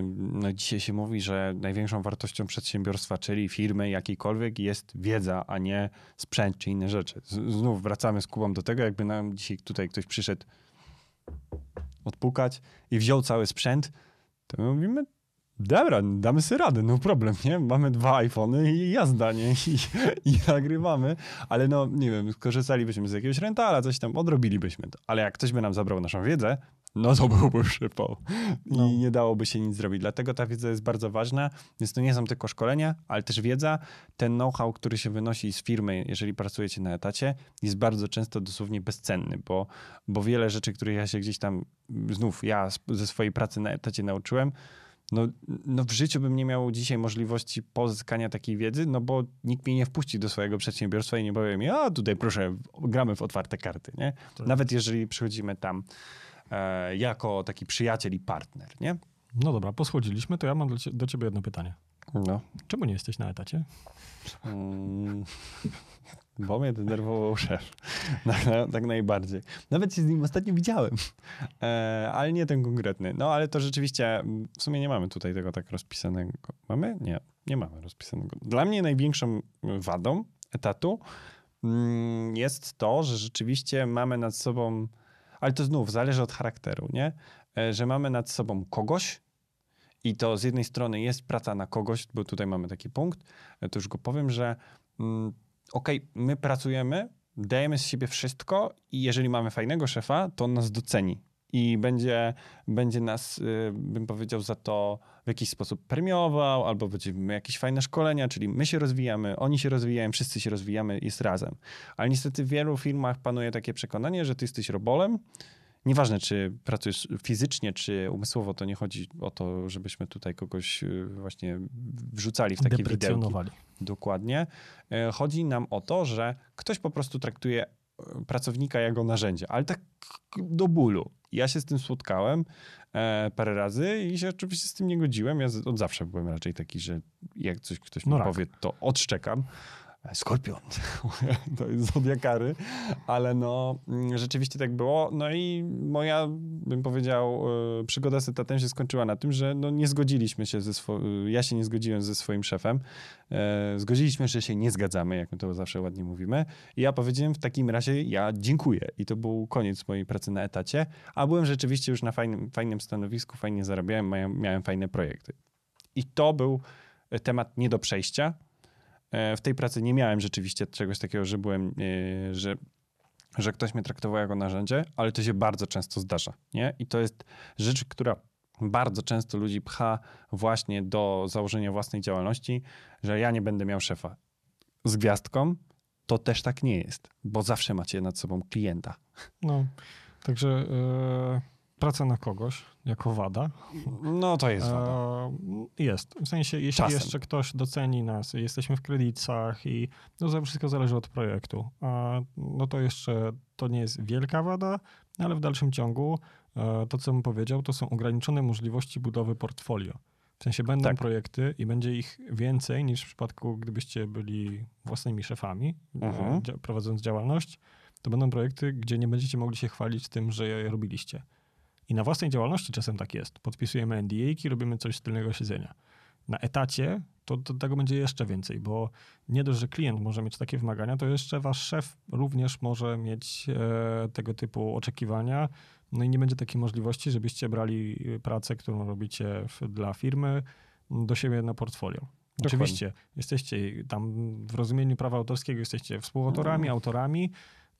Speaker 1: no dzisiaj się mówi, że największą wartością przedsiębiorstwa, czyli firmy jakiejkolwiek, jest wiedza, a nie sprzęt czy inne rzeczy. Znów wracamy z Kubą do tego, jakby nam dzisiaj tutaj ktoś przyszedł odpukać i wziął cały sprzęt, to my mówimy, dobra, damy sobie radę, no problem, nie? Mamy dwa iPhony i jazda, nie? I, I, nagrywamy, ale no, nie wiem, skorzystalibyśmy z jakiegoś rentala, coś tam, odrobilibyśmy to. Ale jak ktoś by nam zabrał naszą wiedzę, no to byłby przypał. I no. nie dałoby się nic zrobić. Dlatego ta wiedza jest bardzo ważna. Więc to nie są tylko szkolenia, ale też wiedza. Ten know-how, który się wynosi z firmy, jeżeli pracujecie na etacie, jest bardzo często dosłownie bezcenny, bo, bo wiele rzeczy, których ja się gdzieś tam, znów ja ze swojej pracy na etacie nauczyłem, no, no w życiu bym nie miał dzisiaj możliwości pozyskania takiej wiedzy, no bo nikt mnie nie wpuści do swojego przedsiębiorstwa i nie powie mi, a tutaj proszę, gramy w otwarte karty, nie? Tak. Nawet jeżeli przychodzimy tam e, jako taki przyjaciel i partner, nie?
Speaker 2: No dobra, poschodziliśmy, to ja mam do, ciebie jedno pytanie. No. Czemu nie jesteś na etacie?
Speaker 1: Hmm. Bo mnie denerwował szef. *laughs* Tak, tak, najbardziej. Nawet się z nim ostatnio widziałem, e, ale nie ten konkretny. No ale to rzeczywiście, w sumie nie mamy tutaj tego tak rozpisanego. Mamy? Nie, nie mamy rozpisanego. Dla mnie największą wadą etatu mm, jest to, że rzeczywiście mamy nad sobą, ale to znów zależy od charakteru, nie? E, że mamy nad sobą kogoś, i to z jednej strony jest praca na kogoś, bo tutaj mamy taki punkt, e, to już go powiem, że mm, okej, okay, my pracujemy, dajemy z siebie wszystko i jeżeli mamy fajnego szefa, to on nas doceni. i będzie, będzie nas, y, bym powiedział, za to w jakiś sposób premiował, albo będziemy jakieś fajne szkolenia, czyli my się rozwijamy, oni się rozwijają, wszyscy się rozwijamy, jest razem. Ale niestety w wielu firmach panuje takie przekonanie, że ty jesteś robolem, Nieważne, czy pracujesz fizycznie, czy umysłowo, to nie chodzi o to, żebyśmy tutaj kogoś y, właśnie wrzucali w takie widełki. Dokładnie. E, chodzi nam o to, że ktoś po prostu traktuje e, pracownika jako narzędzie, ale tak do bólu. Ja się z tym spotkałem e, parę razy i się oczywiście z tym nie godziłem. Ja od zawsze byłem raczej taki, że jak coś ktoś mi no powie, to odszczekam. Skorpion, *laughs* to jest zodiakary, ale no mm, rzeczywiście tak było. No i moja, bym powiedział, e, przygoda z etatem się skończyła na tym, że no nie zgodziliśmy się ze swoim, ja się nie zgodziłem ze swoim szefem. E, zgodziliśmy, że się nie zgadzamy, jak my to zawsze ładnie mówimy. I ja powiedziałem w takim razie, ja dziękuję. I to był koniec mojej pracy na etacie, a byłem rzeczywiście już na fajnym, fajnym stanowisku, fajnie zarabiałem, miałem, fajne projekty. I to był temat nie do przejścia, E, w tej pracy nie miałem rzeczywiście czegoś takiego, że byłem, e, że, że ktoś mnie traktował jako narzędzie, ale to się bardzo często zdarza. Nie? I to jest rzecz, która bardzo często ludzi pcha właśnie do założenia własnej działalności, że ja nie będę miał szefa. Z gwiazdką to też tak nie jest, bo zawsze macie nad sobą klienta.
Speaker 2: No, także yy, praca na kogoś jako wada.
Speaker 1: No to jest wada.
Speaker 2: E, jest. W sensie, jeśli Czasem. jeszcze ktoś doceni nas, jesteśmy w kredytach i no, wszystko zależy od projektu, e, no to jeszcze to nie jest wielka wada, ale w dalszym ciągu e, to, co bym powiedział, to są ograniczone możliwości budowy portfolio. W sensie będą tak. projekty i będzie ich więcej niż w przypadku, gdybyście byli własnymi szefami, mhm. prowadząc działalność, to będą projekty, gdzie nie będziecie mogli się chwalić tym, że je robiliście. I na własnej działalności czasem tak jest. Podpisujemy NDA i robimy coś z tylnego siedzenia. Na etacie to, to, tego będzie jeszcze więcej, bo nie dość, że klient może mieć takie wymagania, to jeszcze wasz szef również może mieć e, tego typu oczekiwania. No i nie będzie takiej możliwości, żebyście brali pracę, którą robicie w, dla firmy, do siebie na portfolio. Dokładnie. Oczywiście jesteście tam w rozumieniu prawa autorskiego, jesteście współautorami, no. autorami,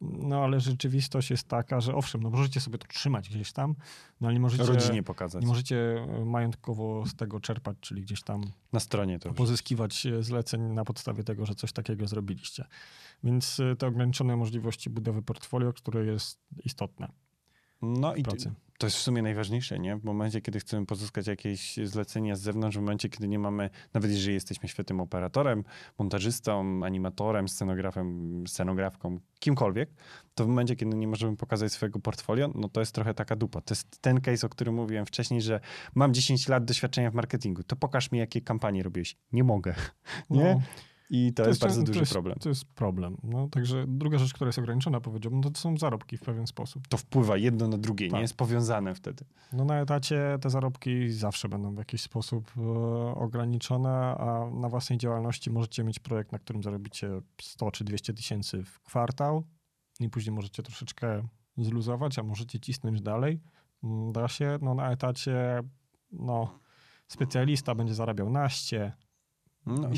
Speaker 2: no ale rzeczywistość jest taka, że owszem, no możecie sobie to trzymać gdzieś tam, no ale nie możecie...
Speaker 1: Rodzinie pokazać.
Speaker 2: Nie możecie e, majątkowo z tego czerpać, czyli gdzieś tam...
Speaker 1: Na stronie to
Speaker 2: Pozyskiwać e, zleceń na podstawie tego, że coś takiego zrobiliście. Więc e, te ograniczone możliwości budowy portfolio, które jest istotne.
Speaker 1: No i pracy to jest w sumie najważniejsze, nie? W momencie, kiedy chcemy pozyskać jakieś zlecenia z zewnątrz, w momencie, kiedy nie mamy, nawet jeżeli jesteśmy świetnym operatorem, montażystą, animatorem, scenografem, scenografką, kimkolwiek, to w momencie, kiedy nie możemy pokazać swojego portfolio, no to jest trochę taka dupa. To jest ten case, o którym mówiłem wcześniej, że mam 10 lat doświadczenia w marketingu, to pokaż mi, jakie kampanie robiłeś. Nie mogę, *laughs* nie? No. I to, to jest, bardzo duży
Speaker 2: to jest,
Speaker 1: problem.
Speaker 2: To jest problem. No, także druga rzecz, która jest ograniczona, powiedziałbym, to są zarobki w pewien sposób.
Speaker 1: To wpływa jedno na drugie, tak. nie jest powiązane wtedy.
Speaker 2: No na etacie te zarobki zawsze będą w jakiś sposób e, ograniczone, a na własnej działalności możecie mieć projekt, na którym zarobicie 100 czy 200 tysięcy w kwartał i później możecie troszeczkę zluzować, a możecie cisnąć dalej. Mm, da się, no na etacie, no specjalista będzie zarabiał naście,
Speaker 1: no,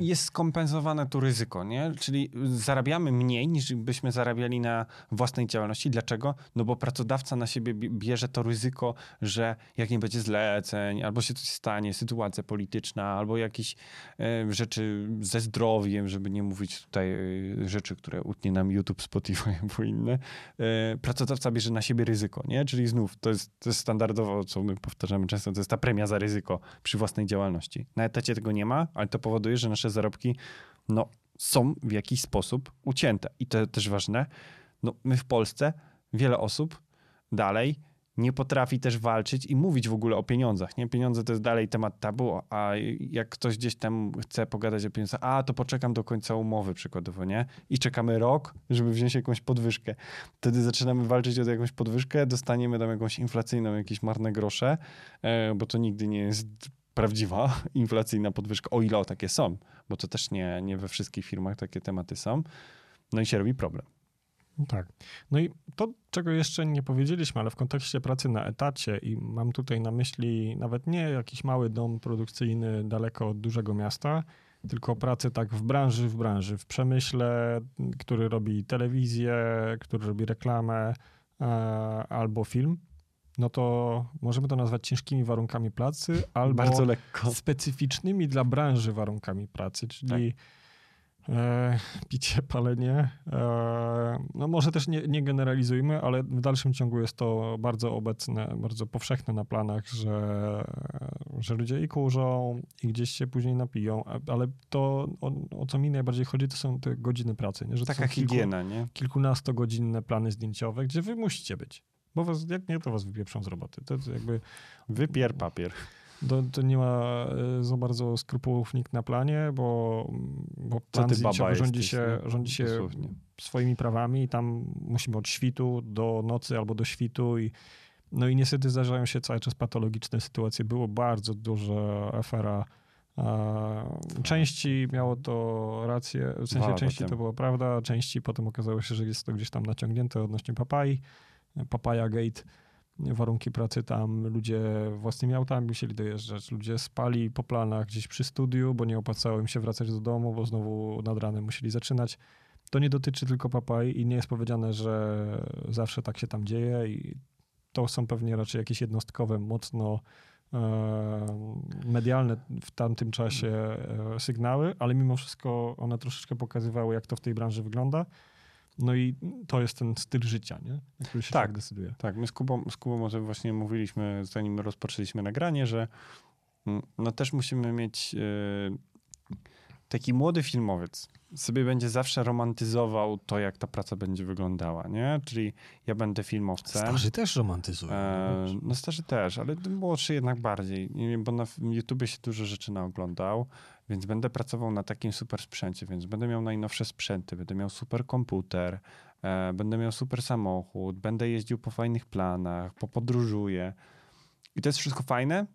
Speaker 1: jest skompensowane tu ryzyko, nie? Czyli zarabiamy mniej niż byśmy zarabiali na własnej działalności. Dlaczego? No bo pracodawca na siebie bierze to ryzyko, że jak nie będzie zleceń, albo się coś stanie, sytuacja polityczna, albo jakieś e, rzeczy ze zdrowiem, żeby nie mówić tutaj e, rzeczy, które utnie nam YouTube, Spotify *laughs* albo inne. E, pracodawca bierze na siebie ryzyko, nie? Czyli znów, to jest, to jest standardowo, co my powtarzamy często, to jest ta premia za ryzyko przy własnej działalności. Na etacie tego nie ma, ale to powoduje, że nasze zarobki no, są w jakiś sposób ucięte. I to też ważne, no, my w Polsce, wiele osób dalej nie potrafi też walczyć i mówić w ogóle o pieniądzach. Nie? Pieniądze to jest dalej temat tabu, a jak ktoś gdzieś tam chce pogadać o pieniądzach, a to poczekam do końca umowy przykładowo, nie? I czekamy rok, żeby wziąć jakąś podwyżkę. Wtedy zaczynamy walczyć o jakąś podwyżkę, dostaniemy tam jakąś inflacyjną, jakieś marne grosze, e, bo to nigdy nie jest prawdziwa *laughs* inflacyjna podwyżka, o ile o takie są, bo to też nie, nie we wszystkich firmach takie tematy są. No i się robi problem.
Speaker 2: Tak. No i to, czego jeszcze nie powiedzieliśmy, ale w kontekście pracy na etacie i mam tutaj na myśli nawet nie jakiś mały dom produkcyjny daleko od dużego miasta, tylko pracę tak w branży, w branży, w przemyśle, który robi telewizję, który robi reklamę e, albo film, no to możemy to nazwać ciężkimi warunkami pracy *laughs* albo
Speaker 1: Bardzo lekko.
Speaker 2: specyficznymi dla branży warunkami pracy, czyli tak. E, picie, palenie. E, no może też nie, nie, generalizujmy, ale w dalszym ciągu jest to bardzo obecne, bardzo powszechne na planach, że, że ludzie i kurzą, i gdzieś się później napiją, ale to, o, o co mi najbardziej chodzi, to są te godziny pracy. Nie?
Speaker 1: Że Taka higiena, nie?
Speaker 2: Kilkunastogodzinne plany zdjęciowe, gdzie wy musicie być. Bo was, jak nie, to was wypieprzą z roboty. To jakby...
Speaker 1: Wypier papier.
Speaker 2: To, to, nie ma e, za bardzo skrupułów nikt na planie, bo, bo plan rządzi się, rządzi się swoimi prawami i tam musimy od świtu do nocy albo do świtu i no i niestety zdarzają się cały czas patologiczne sytuacje. Było bardzo duża afera Części miało to rację, w sensie części to była prawda, części potem okazało się, że jest to gdzieś tam naciągnięte odnośnie papai, papaya gate warunki pracy tam, ludzie własnymi autami musieli dojeżdżać, ludzie spali po planach gdzieś przy studiu, bo nie opłacało im się wracać do domu, bo znowu nad ranem musieli zaczynać. To nie dotyczy tylko papai i nie jest powiedziane, że zawsze tak się tam dzieje i to są pewnie raczej jakieś jednostkowe, mocno e, medialne w tamtym czasie e, sygnały, ale mimo wszystko one troszeczkę pokazywały, jak to w tej branży wygląda. No i to jest ten styl życia, nie? który się tak, tak decyduje.
Speaker 1: Tak, my z Kubą, z Kubą może właśnie mówiliśmy, zanim rozpoczęliśmy nagranie, że mm, no też musimy mieć yy, taki młody filmowiec sobie będzie zawsze romantyzował to, jak ta praca będzie wyglądała, nie? Czyli ja będę filmowcem.
Speaker 2: Starzy też romantyzują. E,
Speaker 1: no starzy też, ale młodszy jednak bardziej, bo na YouTubie się dużo rzeczy naoglądał, więc będę pracował na takim super sprzęcie, więc będę miał najnowsze sprzęty, będę miał super komputer, e, będę miał super samochód, będę jeździł po fajnych planach, popodróżuję. I to jest wszystko fajne.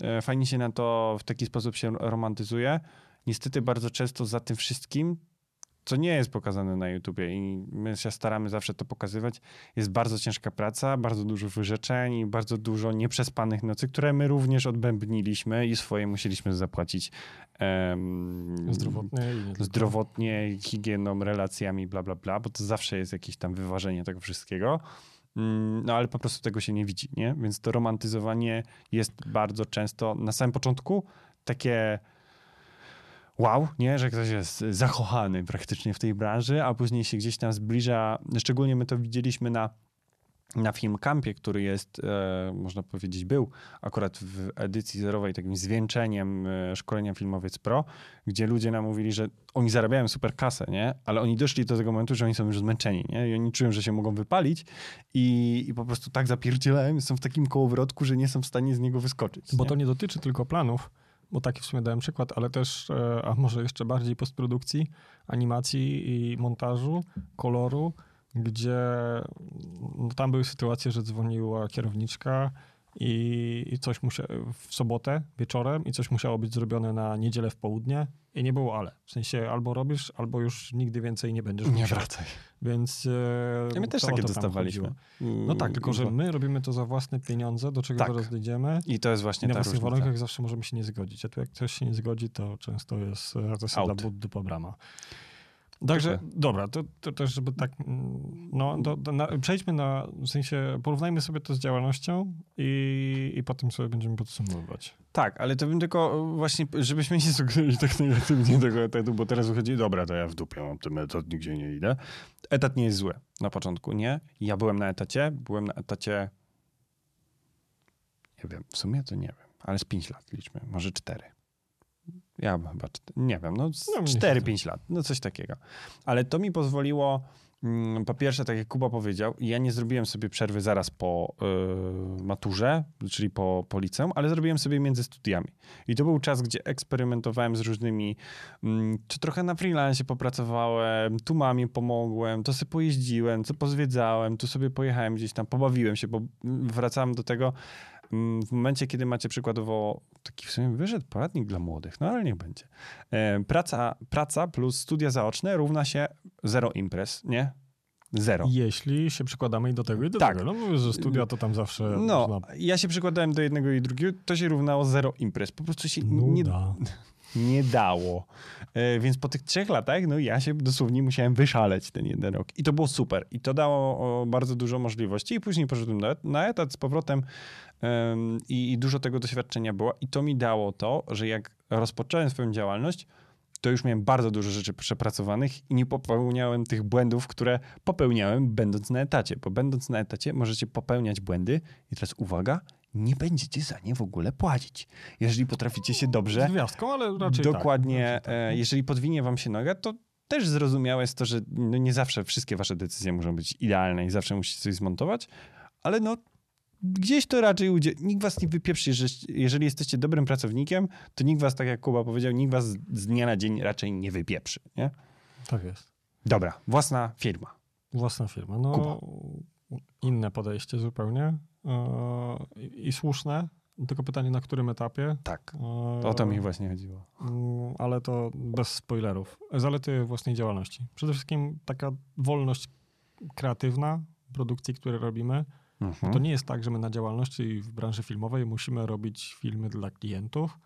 Speaker 1: E, fajnie się na to w taki sposób się romantyzuje. Niestety bardzo często za tym wszystkim co nie jest pokazane na YouTubie i my się staramy zawsze to pokazywać, jest bardzo ciężka praca, bardzo dużo wyrzeczeń i bardzo dużo nieprzespanych nocy, które my również odbębniliśmy i swoje musieliśmy zapłacić
Speaker 2: um, zdrowotnie,
Speaker 1: zdrowotnie, higieną, relacjami, bla, bla, bla, bo to zawsze jest jakieś tam wyważenie tego wszystkiego. Mm, no ale po prostu tego się nie widzi, nie? Więc to romantyzowanie jest bardzo często na samym początku takie wow, nie, że ktoś jest zakochany praktycznie w tej branży, a później się gdzieś tam zbliża, szczególnie my to widzieliśmy na na film Campie, który jest, e, można powiedzieć, był akurat w edycji zerowej takim zwieńczeniem e, szkolenia Filmowiec Pro, gdzie ludzie nam mówili, że oni zarabiają super kasę, nie? Ale oni doszli do tego momentu, że oni są już zmęczeni, nie? I oni czują, że się mogą wypalić i, i po prostu tak zapierdzielają, są w takim kołowrotku, że nie są w stanie z niego wyskoczyć.
Speaker 2: Bo
Speaker 1: nie?
Speaker 2: to nie dotyczy tylko planów, bo taki w sumie dałem przykład, ale też, e, a może jeszcze bardziej postprodukcji, animacji i montażu, koloru, gdzie no, tam były sytuacje, że dzwoniła kierowniczka i, i coś musiało w sobotę wieczorem i coś musiało być zrobione na niedzielę w południe i nie było ale. W sensie albo robisz, albo już nigdy więcej nie będziesz.
Speaker 1: Nie wracaj.
Speaker 2: Więc
Speaker 1: e, my też takie dostawaliśmy.
Speaker 2: No tak, tylko że my robimy to za własne pieniądze, do czego tak. zaraz dojdziemy.
Speaker 1: I to jest właśnie I
Speaker 2: na własnych warunkach zawsze możemy się nie zgodzić. A tu jak ktoś się nie zgodzi, to często jest zasada Buddy po brama. Także, dobra, to, to też, żeby tak, mm, no, do, do, na, przejdźmy na, w sensie, porównajmy sobie to z działalnością i, i potem sobie będziemy podsumowywać.
Speaker 1: Tak, ale to bym tylko właśnie, żebyśmy nie sugerowali tak negatywnie tego etatu, bo teraz wychodzi, dobra, to ja w dupie mam ten etat, nigdzie nie idę. Etat nie jest zły na początku, nie? Ja byłem na etacie, byłem na etacie, nie wiem, w sumie to nie wiem, ale z 5 lat liczmy, może 4. Ja chyba, nie wiem, no, no 4-5 lat, no coś takiego. Ale to mi pozwoliło, mm, po pierwsze, tak jak Kuba powiedział, ja nie zrobiłem sobie przerwy zaraz po y, maturze, czyli po, po liceum, ale zrobiłem sobie między studiami. I to był czas, gdzie eksperymentowałem z różnymi, mm, czy trochę na freelance popracowałem, tu mamie pomogłem, to sobie pojeździłem, co pozwiedzałem, tu sobie pojechałem gdzieś tam, pobawiłem się, bo wracałem do tego, Mm, w momencie, kiedy macie przykładowo taki w sumie wyżet poradnik dla młodych, no ale niech będzie. E, praca, praca plus studia zaoczne równa się zero imprez, nie? Zero.
Speaker 2: Jeśli się przykładamy i do tego i do tak. tego. No mówię, że studia to tam zawsze...
Speaker 1: No, można... ja się przykładałem do jednego i drugiego, to się równało zero imprez. Po prostu się nie, nie dało. E, więc po tych trzech latach, no ja się dosłownie musiałem wyszaleć ten jeden rok. I to było super. I to dało bardzo dużo możliwości. I później poszedłem na, etat z powrotem i, i dużo tego doświadczenia było. I to mi dało to, że jak rozpocząłem swoją działalność, to już miałem bardzo dużo rzeczy przepracowanych i nie popełniałem tych błędów, które popełniałem będąc na etacie. Bo będąc na etacie możecie popełniać błędy i teraz uwaga, nie będziecie za nie w ogóle płacić. Jeżeli potraficie się dobrze...
Speaker 2: Z gwiazdką, ale raczej tak.
Speaker 1: Dokładnie. Tak, raczej tak. Jeżeli podwinie wam się noga, to też zrozumiałe jest to, że no nie zawsze wszystkie wasze decyzje muszą być idealne i zawsze musicie coś zmontować, ale no gdzieś to raczej udzie... nikt was nie wypieprzy, że jeżeli jesteście dobrym pracownikiem, to nikt was, tak jak Kuba powiedział, nikt was z dnia na dzień raczej nie wypieprzy, nie?
Speaker 2: Tak jest.
Speaker 1: Dobra, własna firma.
Speaker 2: Własna firma. No, Kuba. inne podejście zupełnie yy, i słuszne. Tylko pytanie, na którym etapie?
Speaker 1: Tak, e, o to mi właśnie chodziło.
Speaker 2: Yy, ale to bez spoilerów. Zalety własnej działalności. Przede wszystkim taka wolność kreatywna produkcji, które robimy, Mhm. To nie jest tak, że my na działalności w branży filmowej musimy robić filmy dla klientów.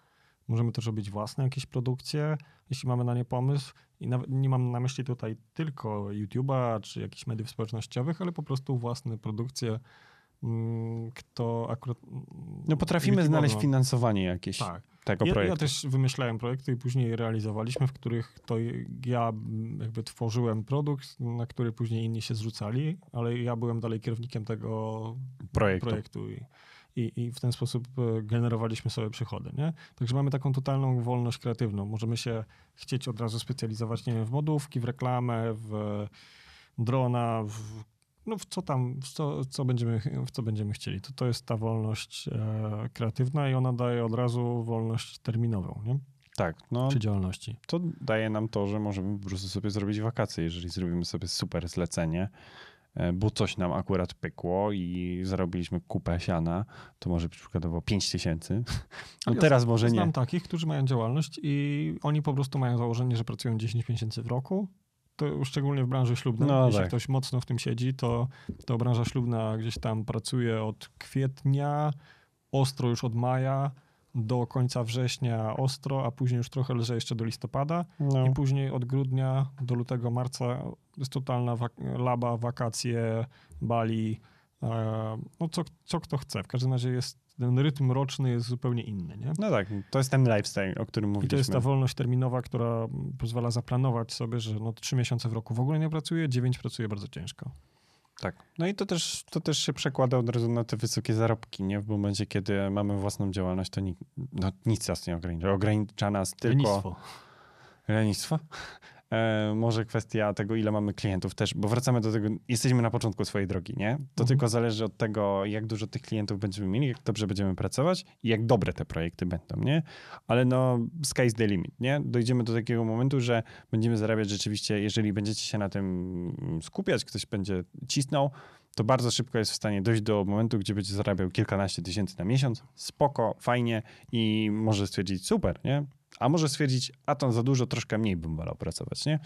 Speaker 2: Możemy też robić własne jakieś produkcje, jeśli mamy na nie pomysł. I nawet nie mam na myśli tutaj tylko YouTube'a czy jakichś mediów społecznościowych, ale po prostu własne produkcje, kto akurat.
Speaker 1: No potrafimy znaleźć finansowanie jakieś. Tak tego ja, projektu.
Speaker 2: Ja też wymyślałem projekty i później realizowaliśmy, w których to ja jakby tworzyłem produkt, na który później inni się zrzucali, ale ja byłem dalej kierownikiem tego projektu. projektu i, i, i, w ten sposób e, generowaliśmy sobie przychody. Nie? Także mamy taką totalną wolność kreatywną. Możemy się chcieć od razu specjalizować, nie wiem, w modówki, w reklamę, w drona, w no w co tam, w co, co, będziemy, w co będziemy chcieli. To, to jest ta wolność e, kreatywna i ona daje od razu wolność terminową, nie?
Speaker 1: Tak, no.
Speaker 2: Przy działalności.
Speaker 1: To daje nam to, że możemy po prostu sobie zrobić wakacje, jeżeli zrobimy sobie super zlecenie, e, bo coś nam akurat pykło i zarobiliśmy kupę siana, to może być przykładowo 5 tysięcy. *laughs* No ja teraz może nie.
Speaker 2: Znam takich, którzy mają działalność i oni po prostu mają założenie, że pracują 10 miesięcy w roku to szczególnie w branży ślubnej, no, jeśli tak. ktoś mocno w tym siedzi, to, to branża ślubna gdzieś tam pracuje od kwietnia, ostro już od maja, do końca września ostro, a później już trochę lżej jeszcze do listopada no. i później od grudnia do lutego, marca jest totalna wak- laba, wakacje, Bali, e, no co, co kto chce. W każdym razie jest ten rytm roczny jest zupełnie inny, nie?
Speaker 1: No tak, to jest ten lifestyle, o którym mówiliśmy.
Speaker 2: I to jest ta wolność terminowa, która pozwala zaplanować sobie, że no trzy miesiące w roku w ogóle nie pracuje, dziewięć pracuje bardzo ciężko.
Speaker 1: Tak. No i to też, to też się przekłada od razu na te wysokie zarobki, nie? W momencie, kiedy mamy własną działalność, to ni no, nic nas nie ogranicza. Ogranicza nas tylko...
Speaker 2: Lenistwo.
Speaker 1: Lenistwo? E, może kwestia tego, ile mamy klientów też, bo wracamy do tego, jesteśmy na początku swojej drogi, nie? To mhm. tylko zależy od tego, jak dużo tych klientów będziemy mieli, jak dobrze będziemy pracować i jak dobre te projekty będą, nie? Ale no, sky's the limit, nie? Dojdziemy do takiego momentu, że będziemy zarabiać rzeczywiście, jeżeli będziecie się na tym skupiać, ktoś będzie cisnął, to bardzo szybko jest w stanie dojść do momentu, gdzie będzie zarabiał kilkanaście tysięcy na miesiąc, spoko, fajnie i może stwierdzić, super, nie? A może stwierdzić, a to za dużo, troszkę mniej bym wolał pracować, nie?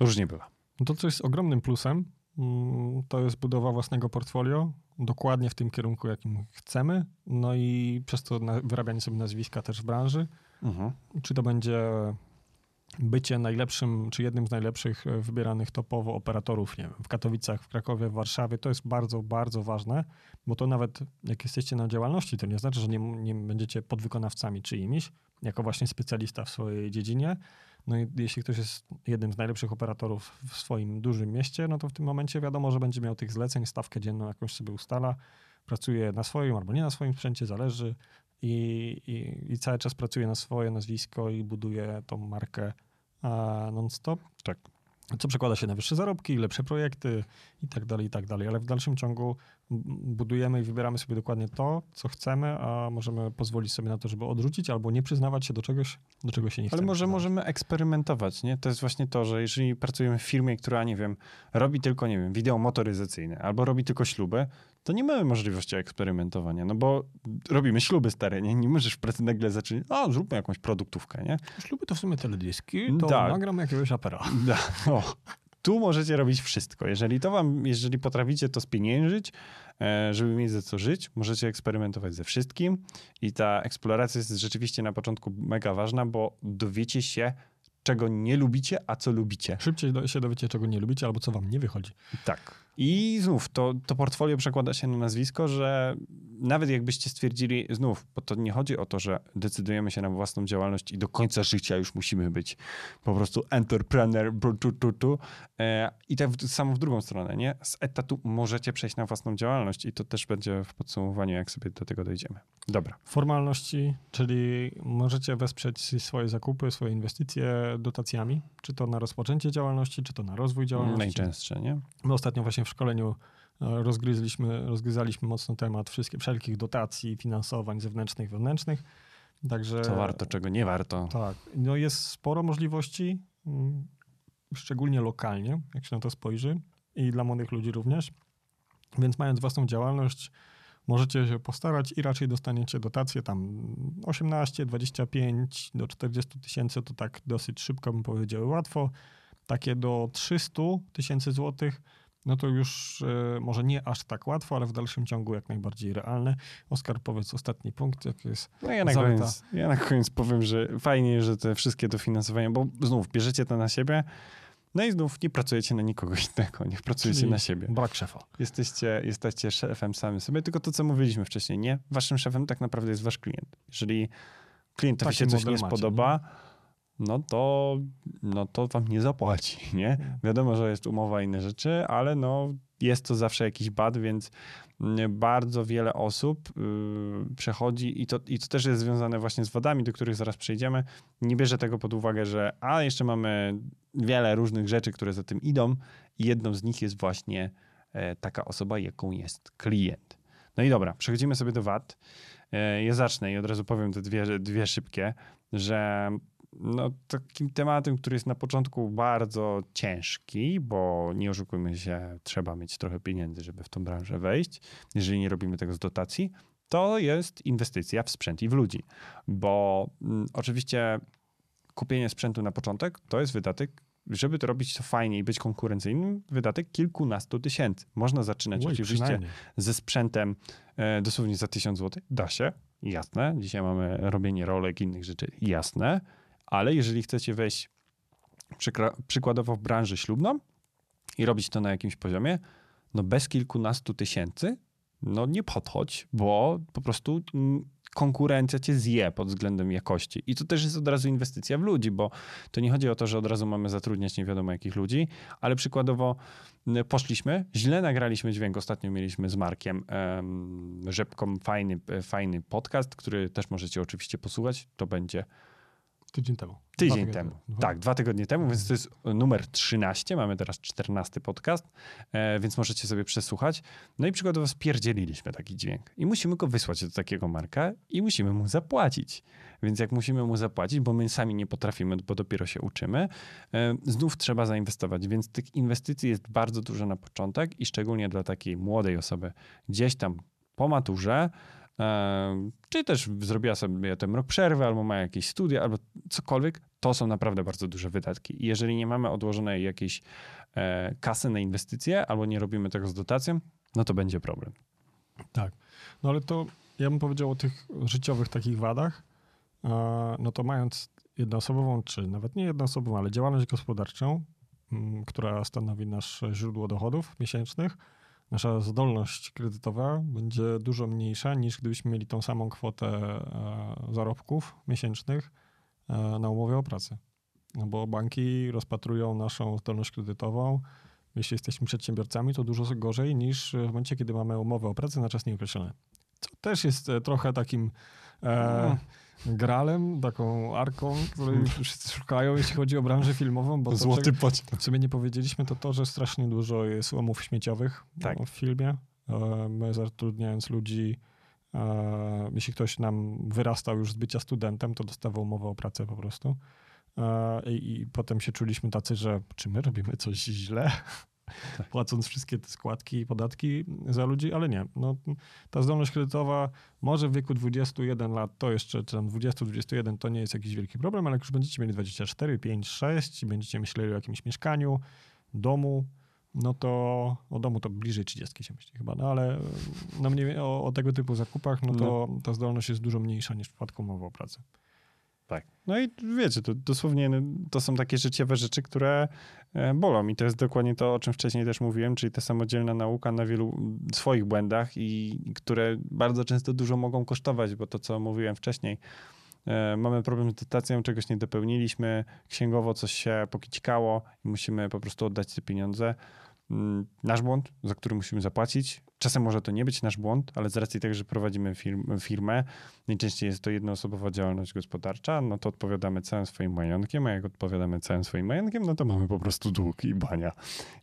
Speaker 1: Różnie bywa.
Speaker 2: No to, co jest ogromnym plusem, mm, to jest budowa własnego portfolio, dokładnie w tym kierunku, jakim chcemy, no i przez to wyrabianie sobie nazwiska też w branży. Mhm. Czy to będzie bycie najlepszym, czy jednym z najlepszych e, wybieranych topowo operatorów, nie wiem, w Katowicach, w Krakowie, w Warszawie, to jest bardzo, bardzo ważne, bo to nawet jak jesteście na działalności, to nie znaczy, że nie, nie będziecie podwykonawcami czyimiś, jako właśnie specjalista w swojej dziedzinie. No i jeśli ktoś jest jednym z najlepszych operatorów w swoim dużym mieście, no to w tym momencie wiadomo, że będzie miał tych zleceń, stawkę dzienną jakąś sobie ustala, pracuje na swoim albo nie na swoim sprzęcie, zależy i, i, i cały czas pracuje na swoje nazwisko i buduje tą markę non-stop.
Speaker 1: Tak.
Speaker 2: Co przekłada się na wyższe zarobki, lepsze projekty i tak dalej, i tak dalej. Ale w dalszym ciągu budujemy i wybieramy sobie dokładnie to, co chcemy, a możemy pozwolić sobie na to, żeby odrzucić albo nie przyznawać się do czegoś, do czego się nie
Speaker 1: chcemy. Ale może
Speaker 2: przyznawać.
Speaker 1: możemy eksperymentować, nie? To jest właśnie to, że jeżeli pracujemy w firmie, która, nie wiem, robi tylko, nie wiem, wideo motoryzacyjne albo robi tylko śluby, to nie mamy możliwości eksperymentowania, no bo robimy śluby stare, nie? Nie możesz w pracy nagle zacząć, a zróbmy jakąś produktówkę, nie?
Speaker 2: Śluby to w sumie teledyski, to da. nagram jakiegoś apera.
Speaker 1: Da. O. tu możecie robić wszystko. Jeżeli to wam, jeżeli potraficie to spieniężyć, e, żeby mieć za co żyć, możecie eksperymentować ze wszystkim i ta eksploracja jest rzeczywiście na początku mega ważna, bo dowiecie się, czego nie lubicie, a co lubicie.
Speaker 2: Szybciej się dowiecie, czego nie lubicie, albo co wam nie wychodzi.
Speaker 1: Tak. I znów to, to portfolio przekłada się na nazwisko, że nawet jakbyście stwierdzili, znów, bo to nie chodzi o to, że decydujemy się na własną działalność i do końca życia już musimy być po prostu entrepreneur, tu, tu, tu. E, i tak samo w drugą stronę, nie? Z etatu możecie przejść na własną działalność i to też będzie w podsumowaniu, jak sobie do tego dojdziemy. Dobra.
Speaker 2: Formalności, czyli możecie wesprzeć swoje zakupy, swoje inwestycje dotacjami, czy to na rozpoczęcie działalności, czy to na rozwój działalności.
Speaker 1: Najczęstsze, nie?
Speaker 2: My ostatnio właśnie w szkoleniu rozgryzliśmy, rozgryzaliśmy mocno temat wszystkich, wszelkich dotacji, finansowań zewnętrznych, wewnętrznych. Także,
Speaker 1: Co warto, czego nie warto.
Speaker 2: Tak. No jest sporo możliwości, mm, szczególnie lokalnie, jak się na to spojrzy, i dla młodych ludzi również. Więc mając własną działalność, możecie się postarać i raczej dostaniecie dotacje tam 18, 25 do 40 tysięcy, to tak dosyć szybko bym powiedział, łatwo. Takie do 300 tysięcy złotych, no to już e, może nie aż tak łatwo, ale w dalszym ciągu jak najbardziej realne. Oskar, powiedz ostatni punkt, jak jest
Speaker 1: No ja na, koniec, ja na koniec powiem, że fajnie, że te wszystkie dofinansowania, bo znów bierzecie to na siebie, no i znów nie pracujecie na nikogo *laughs* innego, niech pracujecie Czyli na siebie.
Speaker 2: Brak szefa.
Speaker 1: Jesteście, jesteście szefem samym sobie, tylko to, co mówiliśmy wcześniej, nie? Waszym szefem tak naprawdę jest wasz klient. Jeżeli klientowi się coś nie macie, spodoba, nie? No to, no to wam nie zapłaci, *laughs* nie? Hmm. Wiadomo, że jest umowa i inne rzeczy, ale no jest to zawsze jakiś bad, więc bardzo wiele osób yy, przechodzi i to, i to też jest związane właśnie z wodami, do których zaraz przejdziemy, nie bierze tego pod uwagę, że a jeszcze mamy wiele różnych rzeczy, które za tym idą i jedną z nich jest właśnie e, taka osoba, jaką jest klient. No i dobra, przechodzimy sobie do VAT. E, ja zacznę i od razu powiem te dwie, dwie szybkie, że no, takim tematem, który jest na początku bardzo ciężki, bo nie oszukujmy się, trzeba mieć trochę pieniędzy, żeby w tą branżę wejść, jeżeli nie robimy tego z dotacji, to jest inwestycja w sprzęt i w ludzi. Bo mm, oczywiście kupienie sprzętu na początek to jest wydatek, żeby to robić to fajnie i być konkurencyjnym, wydatek kilkunastu tysięcy. Można zaczynać Oj, oczywiście ze sprzętem e, dosłownie za tysiąc złotych. Da się, jasne. Dzisiaj mamy robienie rolek i innych rzeczy, jasne ale jeżeli chcecie wejść przykładowo w branżę ślubną i robić to na jakimś poziomie, no bez kilkunastu tysięcy, no nie podchodź, bo po prostu mm, konkurencja cię zje pod względem jakości. I to też jest od razu inwestycja w ludzi, bo to nie chodzi o to, że od razu mamy zatrudniać nie wiadomo jakich ludzi, ale przykładowo poszliśmy, źle nagraliśmy dźwięk. Ostatnio mieliśmy z Markiem um, Rzepką fajny, fajny podcast, który też możecie oczywiście posłuchać. To będzie
Speaker 2: Tydzień temu.
Speaker 1: Tydzień temu. Dwa. Tak, dwa tygodnie temu, więc to jest numer 13. Mamy teraz 14 podcast, e, więc możecie sobie przesłuchać. No i przykładowo spierdzieliliśmy taki dźwięk. I musimy go wysłać do takiego marka i musimy mu zapłacić. Więc jak musimy mu zapłacić, bo my sami nie potrafimy, bo dopiero się uczymy, e, znów trzeba zainwestować. Więc tych inwestycji jest bardzo dużo na początek i szczególnie dla takiej młodej osoby gdzieś tam po maturze, czy też zrobiła sobie ten rok przerwy, albo ma jakieś studia, albo cokolwiek, to są naprawdę bardzo duże wydatki. I jeżeli nie mamy odłożonej jakiejś e, kasy na inwestycje, albo nie robimy tego z dotacją, no to będzie problem.
Speaker 2: Tak. No ale to ja bym powiedział o tych życiowych takich wadach, no to mając jednoosobową, czy nawet nie jednoosobową, ale działalność gospodarczą, która stanowi nasze źródło dochodów miesięcznych, nasza zdolność kredytowa będzie dużo mniejsza niż gdybyśmy mieli tą samą kwotę e, zarobków miesięcznych e, na umowie o pracę. No bo banki rozpatrują naszą zdolność kredytową. Jeśli jesteśmy przedsiębiorcami, to dużo gorzej niż w momencie, kiedy mamy umowę o pracę na czas nieokreślony. Co też jest e, trochę takim e, no gralem, taką arką, której wszyscy szukają, jeśli chodzi o branżę filmową. Bo
Speaker 1: Złoty pociąg.
Speaker 2: Co my nie powiedzieliśmy, to to, że strasznie dużo jest łomów śmieciowych tak. w filmie. E, my zatrudniając ludzi, e, jeśli ktoś nam wyrastał już z bycia studentem, to dostawał umowę o pracę po prostu. E, I, I, potem się czuliśmy tacy, że czy my robimy coś źle? Tak. płacąc wszystkie te składki i podatki za ludzi, ale nie. No, ta zdolność kredytowa może w wieku 21 lat to jeszcze, czy tam 20-21 to nie jest jakiś wielki problem, ale jak już będziecie mieli 24, 5, 6 i będziecie myśleli o jakimś mieszkaniu, domu, no to o domu to bliżej 30 się myśli chyba, no ale no mniej, o, o tego typu zakupach, no to no. ta zdolność jest dużo mniejsza niż w przypadku umowy o pracę.
Speaker 1: Tak. No i wiecie, to dosłownie to są takie życiowe rzeczy, które e, bolą i to jest dokładnie to, o czym wcześniej też mówiłem, czyli ta samodzielna nauka na wielu swoich błędach i które bardzo często dużo mogą kosztować, bo to, co mówiłem wcześniej, e, mamy problem z dotacją, czegoś nie dopełniliśmy, księgowo coś się pokicikało i musimy po prostu oddać te pieniądze. Mm, nasz błąd, za który musimy zapłacić. Czasem może to nie być nasz błąd, ale z racji tego, że prowadzimy firm, firmę, najczęściej jest to jednoosobowa działalność gospodarcza, no to odpowiadamy całym swoim majątkiem, a jak odpowiadamy całym swoim majątkiem, no to mamy po prostu dług i bania.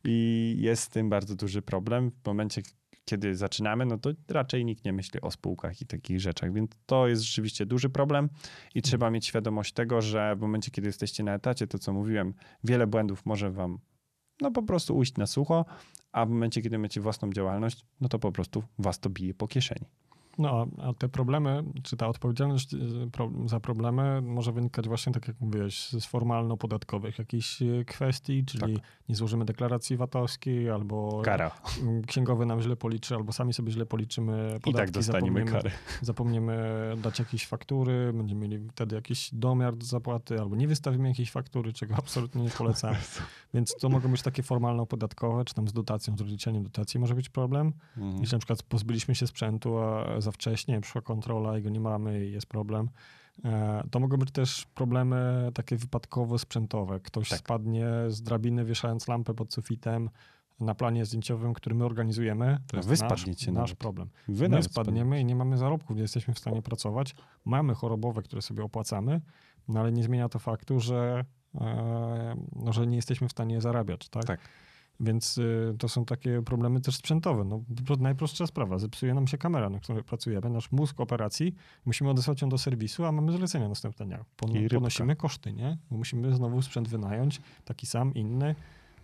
Speaker 1: I jest z tym bardzo duży problem. W momencie, kiedy zaczynamy, no to raczej nikt nie myśli o spółkach i takich rzeczach, więc to jest rzeczywiście duży problem i trzeba mieć świadomość tego, że w momencie, kiedy jesteście na etacie, to co mówiłem, wiele błędów może wam no po prostu ujść na sucho, a w momencie, kiedy macie własną działalność, no to po prostu was to bije po kieszeni.
Speaker 2: No, a te problemy, czy ta odpowiedzialność y, za problemy może wynikać właśnie, tak jak mówiłeś, z formalno-podatkowych jakichś y, kwestii, czyli tak. nie złożymy deklaracji VAT-owskiej, albo
Speaker 1: Kara.
Speaker 2: księgowy nam źle policzy, albo sami sobie źle policzymy podatki.
Speaker 1: I tak dostaniemy zapomniemy, karę.
Speaker 2: Zapomniemy dać jakieś faktury, będziemy mieli wtedy jakiś domiar do zapłaty, albo nie wystawimy jakiejś faktury, czego *laughs* absolutnie nie polecam. Więc to mogą być takie formalno-podatkowe, czy tam z dotacją, z rozliczeniem dotacji może być problem. Mhm. Jeśli na przykład pozbyliśmy się sprzętu, a za wcześnie, przyszła kontrola i go nie mamy i jest problem. E, to mogą być też problemy takie wypadkowo-sprzętowe. Ktoś tak. spadnie z drabiny wieszając lampę pod sufitem na planie zdjęciowym, który my organizujemy. To jest Wy nasz, nasz problem. Wy my spadniemy i nie mamy zarobków, nie jesteśmy w stanie pracować. Mamy chorobowe, które sobie opłacamy, no ale nie zmienia to faktu, że, e, no, że nie jesteśmy w stanie zarabiać. Tak? tak. Więc y, to są takie problemy też sprzętowe. No, najprostsza sprawa, zepsuje nam się kamera, na której pracujemy, nasz mózg operacji, musimy odesłać ją do serwisu, a mamy zlecenia następne dnia. Pon ponosimy koszty, nie? Bo musimy znowu sprzęt wynająć, taki sam, inny.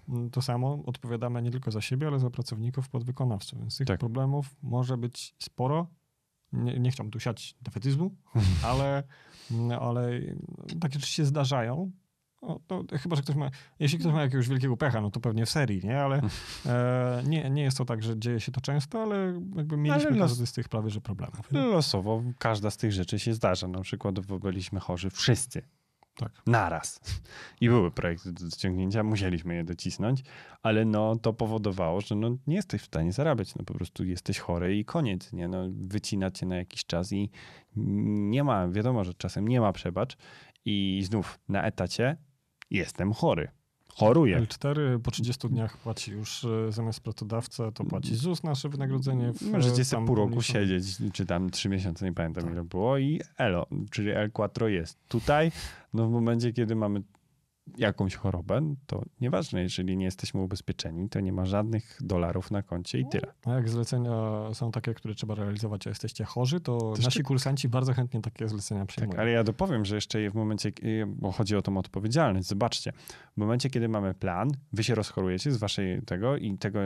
Speaker 2: Mm, to samo odpowiadamy nie tylko za siebie, ale za pracowników, podwykonawców. Więc tych tak. problemów może być sporo. Nie, nie chciałbym tu siać defetyzmu, *laughs* ale, ale takie rzeczy się zdarzają no, to chyba, że ktoś ma, jeśli ktoś ma jakiegoś wielkiego pecha, no to pewnie w serii, nie? Ale *laughs* e, nie, nie jest to tak, że dzieje się to często, ale jakby mieliśmy ale los, z tych prawie, że problemów.
Speaker 1: Nie? Losowo każda z tych rzeczy się zdarza. Na przykład byliśmy chorzy wszyscy. Tak. Naraz. I były projekty do dociągnięcia, musieliśmy je docisnąć, ale no to powodowało, że no nie jesteś w stanie zarabiać. No po prostu jesteś chory i koniec, nie? No wycina cię na jakiś czas i nie ma, wiadomo, że czasem nie ma przebacz i znów na etacie jestem chory. Choruję.
Speaker 2: L4 po 30 dniach płaci już e, zamiast pracodawca, to płaci ZUS nasze wynagrodzenie. W,
Speaker 1: Możecie sobie pół roku siedzieć, czy tam trzy miesiące, nie pamiętam tak. ile było i ELO, czyli L4 jest. Tutaj, no w momencie, kiedy mamy jakąś chorobę, to nieważne, jeżeli nie jesteśmy ubezpieczeni, to nie ma żadnych dolarów na koncie i tyle.
Speaker 2: A jak zlecenia są takie, które trzeba realizować, a jesteście chorzy, to, to nasi jeszcze... kursanci bardzo chętnie takie zlecenia przyjmują.
Speaker 1: Tak, ale ja dopowiem, że jeszcze w momencie, bo chodzi o tą odpowiedzialność, zobaczcie, w momencie, kiedy mamy plan, wy się rozchorujecie z waszej tego i tego...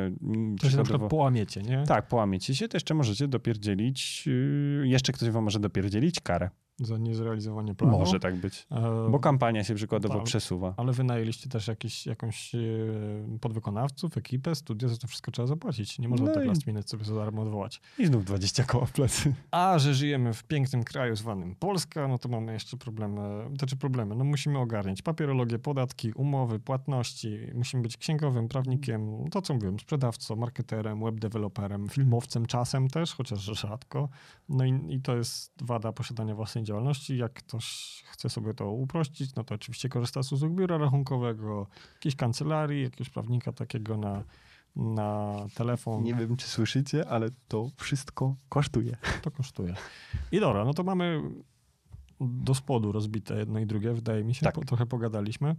Speaker 2: To się na przykład połamiecie, nie?
Speaker 1: Tak, połamiecie się, to jeszcze możecie dopierdzielić, yy, jeszcze ktoś wam może dopierdzielić karę
Speaker 2: za niezrealizowanie planu.
Speaker 1: Może tak być, e, bo kampania się przykładowo przesuwa.
Speaker 2: Ale wynajęliście też jakiś, jakąś e, podwykonawców, ekipę, studia, za to wszystko trzeba zapłacić. Nie można no tak last minute sobie za darmo odwołać.
Speaker 1: I znów 20 koła w plecy.
Speaker 2: A, że żyjemy w pięknym kraju zwanym Polska, no to mamy jeszcze problemy, znaczy problemy, no musimy ogarniać papierologię, podatki, umowy, płatności, musimy być księgowym, prawnikiem, to co mówiłem, sprzedawcą, marketerem, webdeveloperem, filmowcem czasem też, chociaż rzadko. No i, i to jest wada posiadania własnej działalności. Jak ktoś chce sobie to uprościć, no to oczywiście korzysta z usług biura rachunkowego, jakiejś kancelarii, jakiegoś prawnika takiego na, na telefon.
Speaker 1: Nie wiem, czy słyszycie, ale to wszystko kosztuje.
Speaker 2: To kosztuje. I dobra, no to mamy do spodu rozbite jedno i drugie, wydaje mi się. Tak. Po, trochę pogadaliśmy.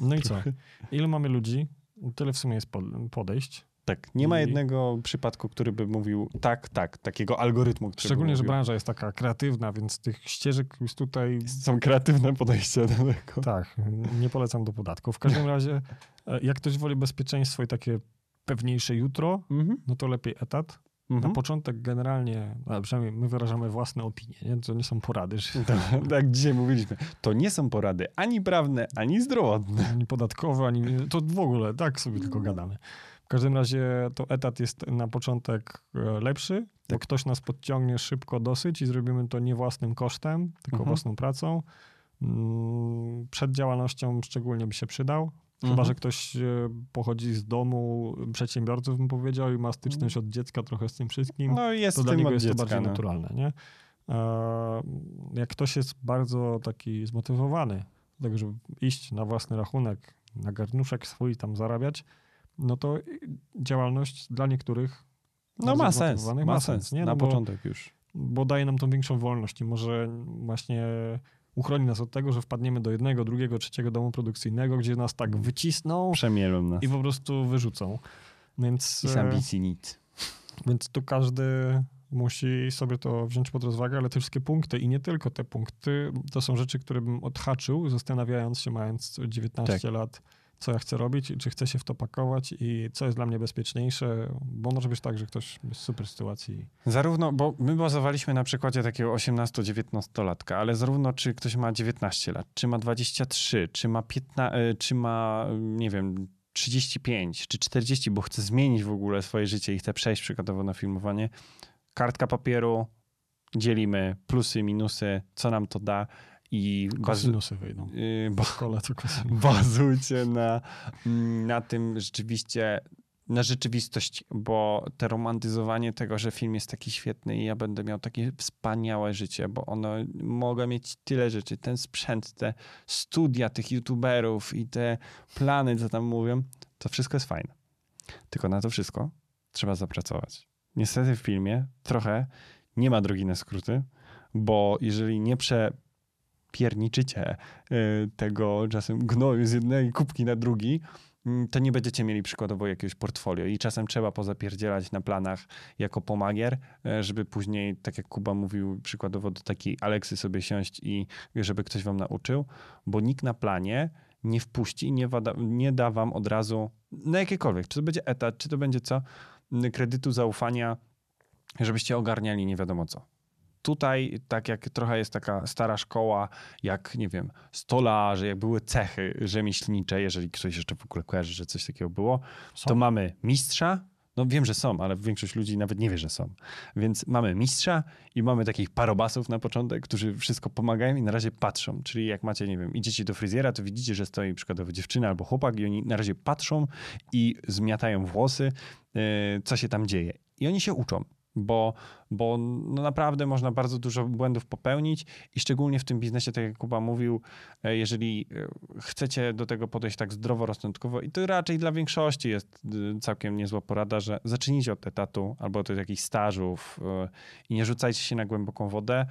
Speaker 2: No i co? *laughs* Ile mamy ludzi? Tyle w sumie jest podejść.
Speaker 1: Tak, nie ma jednego przypadku, który by mówił tak, tak, takiego algorytmu.
Speaker 2: Szczególnie, że branża jest taka kreatywna, więc tych ścieżek jest tutaj...
Speaker 1: Są kreatywne podejścia do tego.
Speaker 2: Tak, nie polecam do podatków. W każdym razie, e, jak ktoś woli bezpieczeństwo i takie pewniejsze jutro, mhm. no to lepiej etat Mhm. Na początek generalnie, a przynajmniej my wyrażamy własne opinie, nie? to nie są porady. Że...
Speaker 1: Tak, tak, dzisiaj mówiliśmy. To nie są porady ani prawne, ani zdrowotne.
Speaker 2: Ani podatkowe, ani... To w ogóle, tak sobie tylko gadamy. W każdym razie to etat jest na początek e, lepszy, tak. bo ktoś nas podciągnie szybko dosyć i zrobimy to nie własnym kosztem, tylko mhm. własną pracą. Mm, przed działalnością szczególnie by się przydał. Chyba, mhm. że ktoś e, pochodzi z domu przedsiębiorców, bym powiedział, i ma styczność od dziecka trochę z tym wszystkim.
Speaker 1: No jest
Speaker 2: to dla niego jest
Speaker 1: dziecka,
Speaker 2: to bardziej no. naturalne, nie? Jak ktoś jest bardzo taki zmotywowany tego, żeby iść na własny rachunek, na garnuszek swój tam zarabiać, no to działalność dla niektórych
Speaker 1: no ma sens, ma, ma sens, nie? No na bo, początek już.
Speaker 2: Bo daje nam tą większą wolność i może właśnie uchroni nas od tego, że wpadniemy do jednego, drugiego, trzeciego domu produkcyjnego, gdzie nas tak wycisną
Speaker 1: Przemielą nas.
Speaker 2: i po prostu wyrzucą. Więc,
Speaker 1: I z ambicji nic.
Speaker 2: Więc tu każdy musi sobie to wziąć pod rozwagę, ale te wszystkie punkty i nie tylko te punkty, to są rzeczy, które bym odhaczył, zastanawiając się, mając 19 tak. lat, co ja chcę robić, czy chcę się w to pakować i co jest dla mnie bezpieczniejsze, bo może być tak, że ktoś jest w super sytuacji.
Speaker 1: Zarówno, bo my bazowaliśmy na przykładzie takiego 18-19-latka, ale zarówno czy ktoś ma 19 lat, czy ma 23, czy ma 15, e, czy ma, nie wiem, 35 czy 40, bo chce zmienić w ogóle swoje życie i chce przejść przykładowo na filmowanie, kartka papieru, dzielimy plusy, minusy, co nam to da i
Speaker 2: Kosinusy wyjdą. Yy, bo, szkole to
Speaker 1: bazujcie na, na tym rzeczywiście, na rzeczywistość, bo te romantyzowanie tego, że film jest taki świetny i ja będę miał takie wspaniałe życie, bo ono mogę mieć tyle rzeczy, ten sprzęt, te studia tych youtuberów i te plany, co tam mówią, to wszystko jest fajne. Tylko na to wszystko trzeba zapracować. Niestety w filmie trochę nie ma drogi na skróty, bo jeżeli nie prze pierniczycie y, tego czasem gnoju z jednej kubki na drugi, mm, to nie będziecie mieli przykładowo jakiegoś portfolio i czasem trzeba pozapierdzielać na planach jako pomagier, y, żeby później, tak jak Kuba mówił, przykładowo do takiej Aleksy sobie siąść i żeby ktoś wam nauczył, bo nikt na planie nie wpuści i nie, nie da wam od razu na jakiekolwiek, czy to będzie etat, czy to będzie co, kredytu zaufania, żebyście ogarniali nie wiadomo co. Tutaj, tak jak trochę jest taka stara szkoła, jak nie wiem, stolarze, jak były cechy rzemieślnicze, jeżeli ktoś jeszcze w ogóle kojarzy, że coś takiego było, są. to mamy mistrza, no wiem, że są, ale większość ludzi nawet nie wie, że są. Więc mamy mistrza i mamy takich parobasów na początek, którzy wszystko pomagają i na razie patrzą. Czyli jak macie, nie wiem, idziecie do fryzjera, to widzicie, że stoi przykładowo dziewczyna albo chłopak i oni na razie patrzą i zmiatają włosy, yy, co się tam dzieje. I oni się uczą bo, bo no naprawdę można bardzo dużo błędów popełnić i szczególnie w tym biznesie, tak jak Kuba mówił, e, jeżeli e, chcecie do tego podejść tak zdroworozsądkowo i to raczej dla większości jest e, całkiem niezła porada, że zacznijcie od etatu albo od jakichś stażów i nie rzucajcie się na głęboką wodę,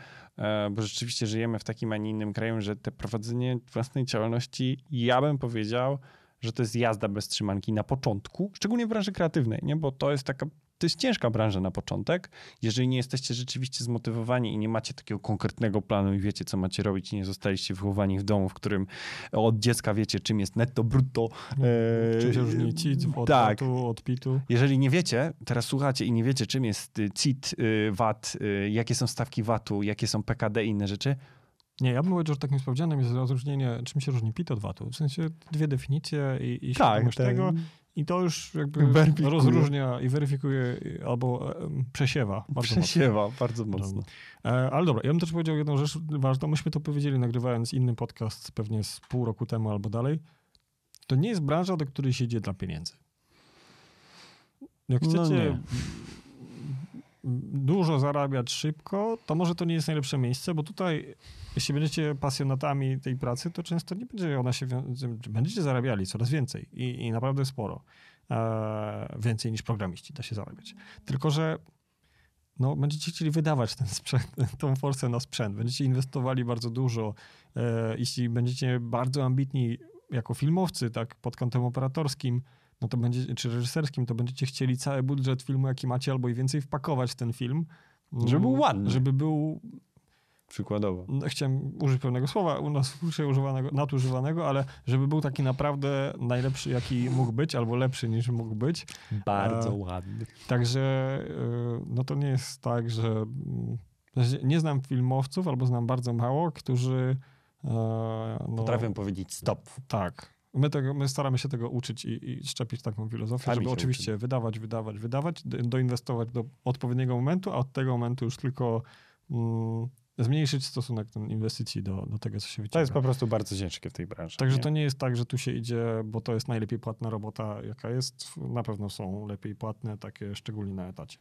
Speaker 1: bo rzeczywiście żyjemy w takim, a nie innym kraju, że te prowadzenie własnej działalności, ja bym powiedział, że to jest jazda bez trzymanki na początku, szczególnie w branży kreatywnej, nie? bo to jest taka to jest ciężka branża na początek. Jeżeli nie jesteście rzeczywiście zmotywowani i nie macie takiego konkretnego planu i wiecie, co macie robić i nie zostaliście wychowani w domu, w którym od dziecka wiecie, czym jest netto, brutto.
Speaker 2: E, czym się różni CIT od tak. Od PIT-u.
Speaker 1: Jeżeli nie wiecie, teraz słuchacie i nie wiecie, czym jest y, CIT, y, VAT, y, jakie są stawki VAT-u, jakie są PKD i inne rzeczy,
Speaker 2: nie, ja bym powiedział, że takim sprawdzianem jest rozróżnienie, czym się różni PIT od VAT-u. W sensie dwie definicje i, i
Speaker 1: tak,
Speaker 2: ten... tego. I to już jakby weryfikuje. rozróżnia i weryfikuje albo przesiewa.
Speaker 1: Bardzo przesiewa mocno. bardzo mocno.
Speaker 2: E, ale dobra, ja bym też powiedział jedną rzecz ważną. Myśmy to powiedzieli nagrywając inny podcast pewnie z pół roku temu albo dalej. To nie jest branża, do której się idzie dla pieniędzy. Jak no chcecie no dużo zarabiać szybko, to może to nie jest najlepsze miejsce, bo tutaj jeśli będziecie pasjonatami tej pracy, to często nie będzie ona się, będziecie zarabiali coraz więcej i, i naprawdę sporo. E, więcej niż programiści da się zarabiać. Tylko, że no, będziecie chcieli wydawać ten sprzęt, *laughs* tą forsę na sprzęt, będziecie inwestowali bardzo dużo. E, jeśli będziecie bardzo ambitni jako filmowcy, tak, pod kątem operatorskim, no to będzie, czy reżyserskim, to będziecie chcieli cały budżet filmu, jaki macie, albo i więcej wpakować w ten film.
Speaker 1: Żeby był ładny.
Speaker 2: Żeby był
Speaker 1: przykładowo.
Speaker 2: No, chciałem użyć pewnego słowa, u nas *laughs* używanego, nadużywanego, ale żeby był taki naprawdę najlepszy, jaki mógł być, albo lepszy niż mógł być.
Speaker 1: Bardzo e, ładny.
Speaker 2: Także e, no to nie jest tak, że mm, nie znam filmowców, albo znam bardzo mało, którzy
Speaker 1: e, no, potrafią powiedzieć stop.
Speaker 2: Tak. My, tego, my staramy się tego uczyć i, i szczepić taką filozofię, Sami żeby oczywiście uczymy. wydawać, wydawać, wydawać, doinwestować do odpowiedniego momentu, a od tego momentu już tylko mm, zmniejszyć stosunek ten inwestycji do, do tego, co się wyciąga.
Speaker 1: To jest po prostu bardzo ciężkie w tej branży.
Speaker 2: Także nie? to nie jest tak, że tu się idzie, bo to jest najlepiej płatna robota, jaka jest. Na pewno są lepiej płatne, takie szczególnie na etacie.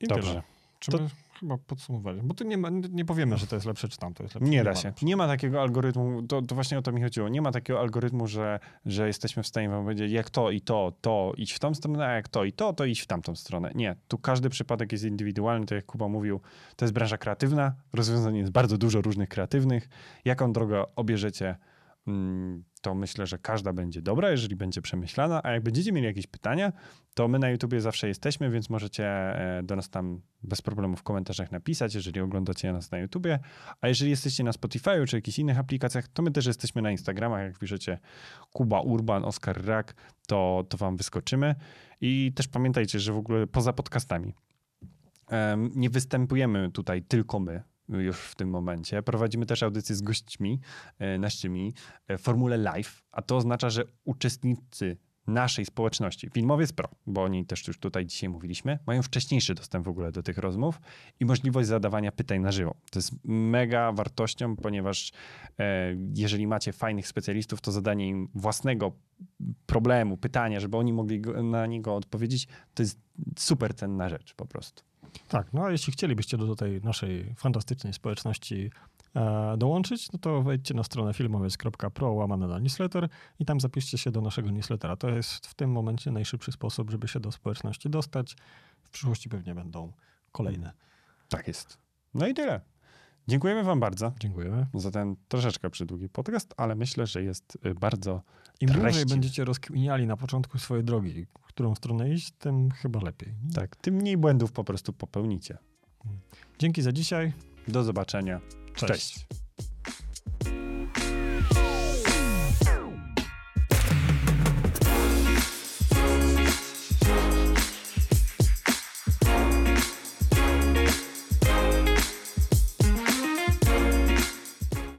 Speaker 1: I Dobrze. Tyle.
Speaker 2: Czy to... my chyba podsumowali? Bo tu nie, ma, nie powiemy, że to jest lepsze, czy tamto jest lepsze.
Speaker 1: Nie, nie da się. Nie ma takiego algorytmu, to, to właśnie o to mi chodziło. Nie ma takiego algorytmu, że, że jesteśmy w stanie wam powiedzieć, jak to i to, to idź w tą stronę, a jak to i to, to idź w tamtą stronę. Nie. Tu każdy przypadek jest indywidualny, tak jak Kuba mówił. To jest branża kreatywna, rozwiązań jest bardzo dużo różnych kreatywnych. Jaką drogę obierzecie, to myślę, że każda będzie dobra, jeżeli będzie przemyślana, a jak będziecie mieli jakieś pytania, to my na YouTubie zawsze jesteśmy, więc możecie e, do nas tam bez problemu w komentarzach napisać, jeżeli oglądacie nas na YouTubie, a jeżeli jesteście na Spotify czy jakichś innych aplikacjach, to my też jesteśmy na Instagramach, jak piszecie Kuba Urban, Oskar Rak, to, to wam wyskoczymy. I też pamiętajcie, że w ogóle poza podcastami nie występujemy tutaj tylko my, już w tym momencie. Prowadzimy też audycje z gośćmi e, naszymi e, formule live, a to oznacza, że uczestnicy naszej społeczności, Filmowiec Pro, bo o niej też już tutaj dzisiaj mówiliśmy, mają wcześniejszy dostęp w ogóle do tych rozmów i możliwość zadawania pytań na żywo. To jest mega wartością, ponieważ e, jeżeli macie fajnych specjalistów, to zadanie im własnego problemu, pytania, żeby oni mogli go, na niego odpowiedzieć, to jest super cenna rzecz po prostu.
Speaker 2: Tak, no a jeśli chcielibyście do tej naszej fantastycznej społeczności e, dołączyć, no to wejdźcie na stronę filmowiec.pro łamane na newsletter i tam zapiszcie się do naszego newslettera. To jest w tym momencie najszybszy sposób, żeby się do społeczności dostać. W przyszłości pewnie będą kolejne.
Speaker 1: Tak jest. No i tyle. Dziękujemy Wam bardzo.
Speaker 2: Dziękujemy.
Speaker 1: Za ten troszeczkę przydługi podcast, ale myślę, że jest y, bardzo.
Speaker 2: Im dłużej będziecie rozkminiali na początku swojej drogi, w którą stronę iść, tym chyba lepiej.
Speaker 1: Tak, tym mniej błędów po prostu popełnicie.
Speaker 2: Dzięki za dzisiaj.
Speaker 1: Do zobaczenia.
Speaker 2: Cześć. Cześć.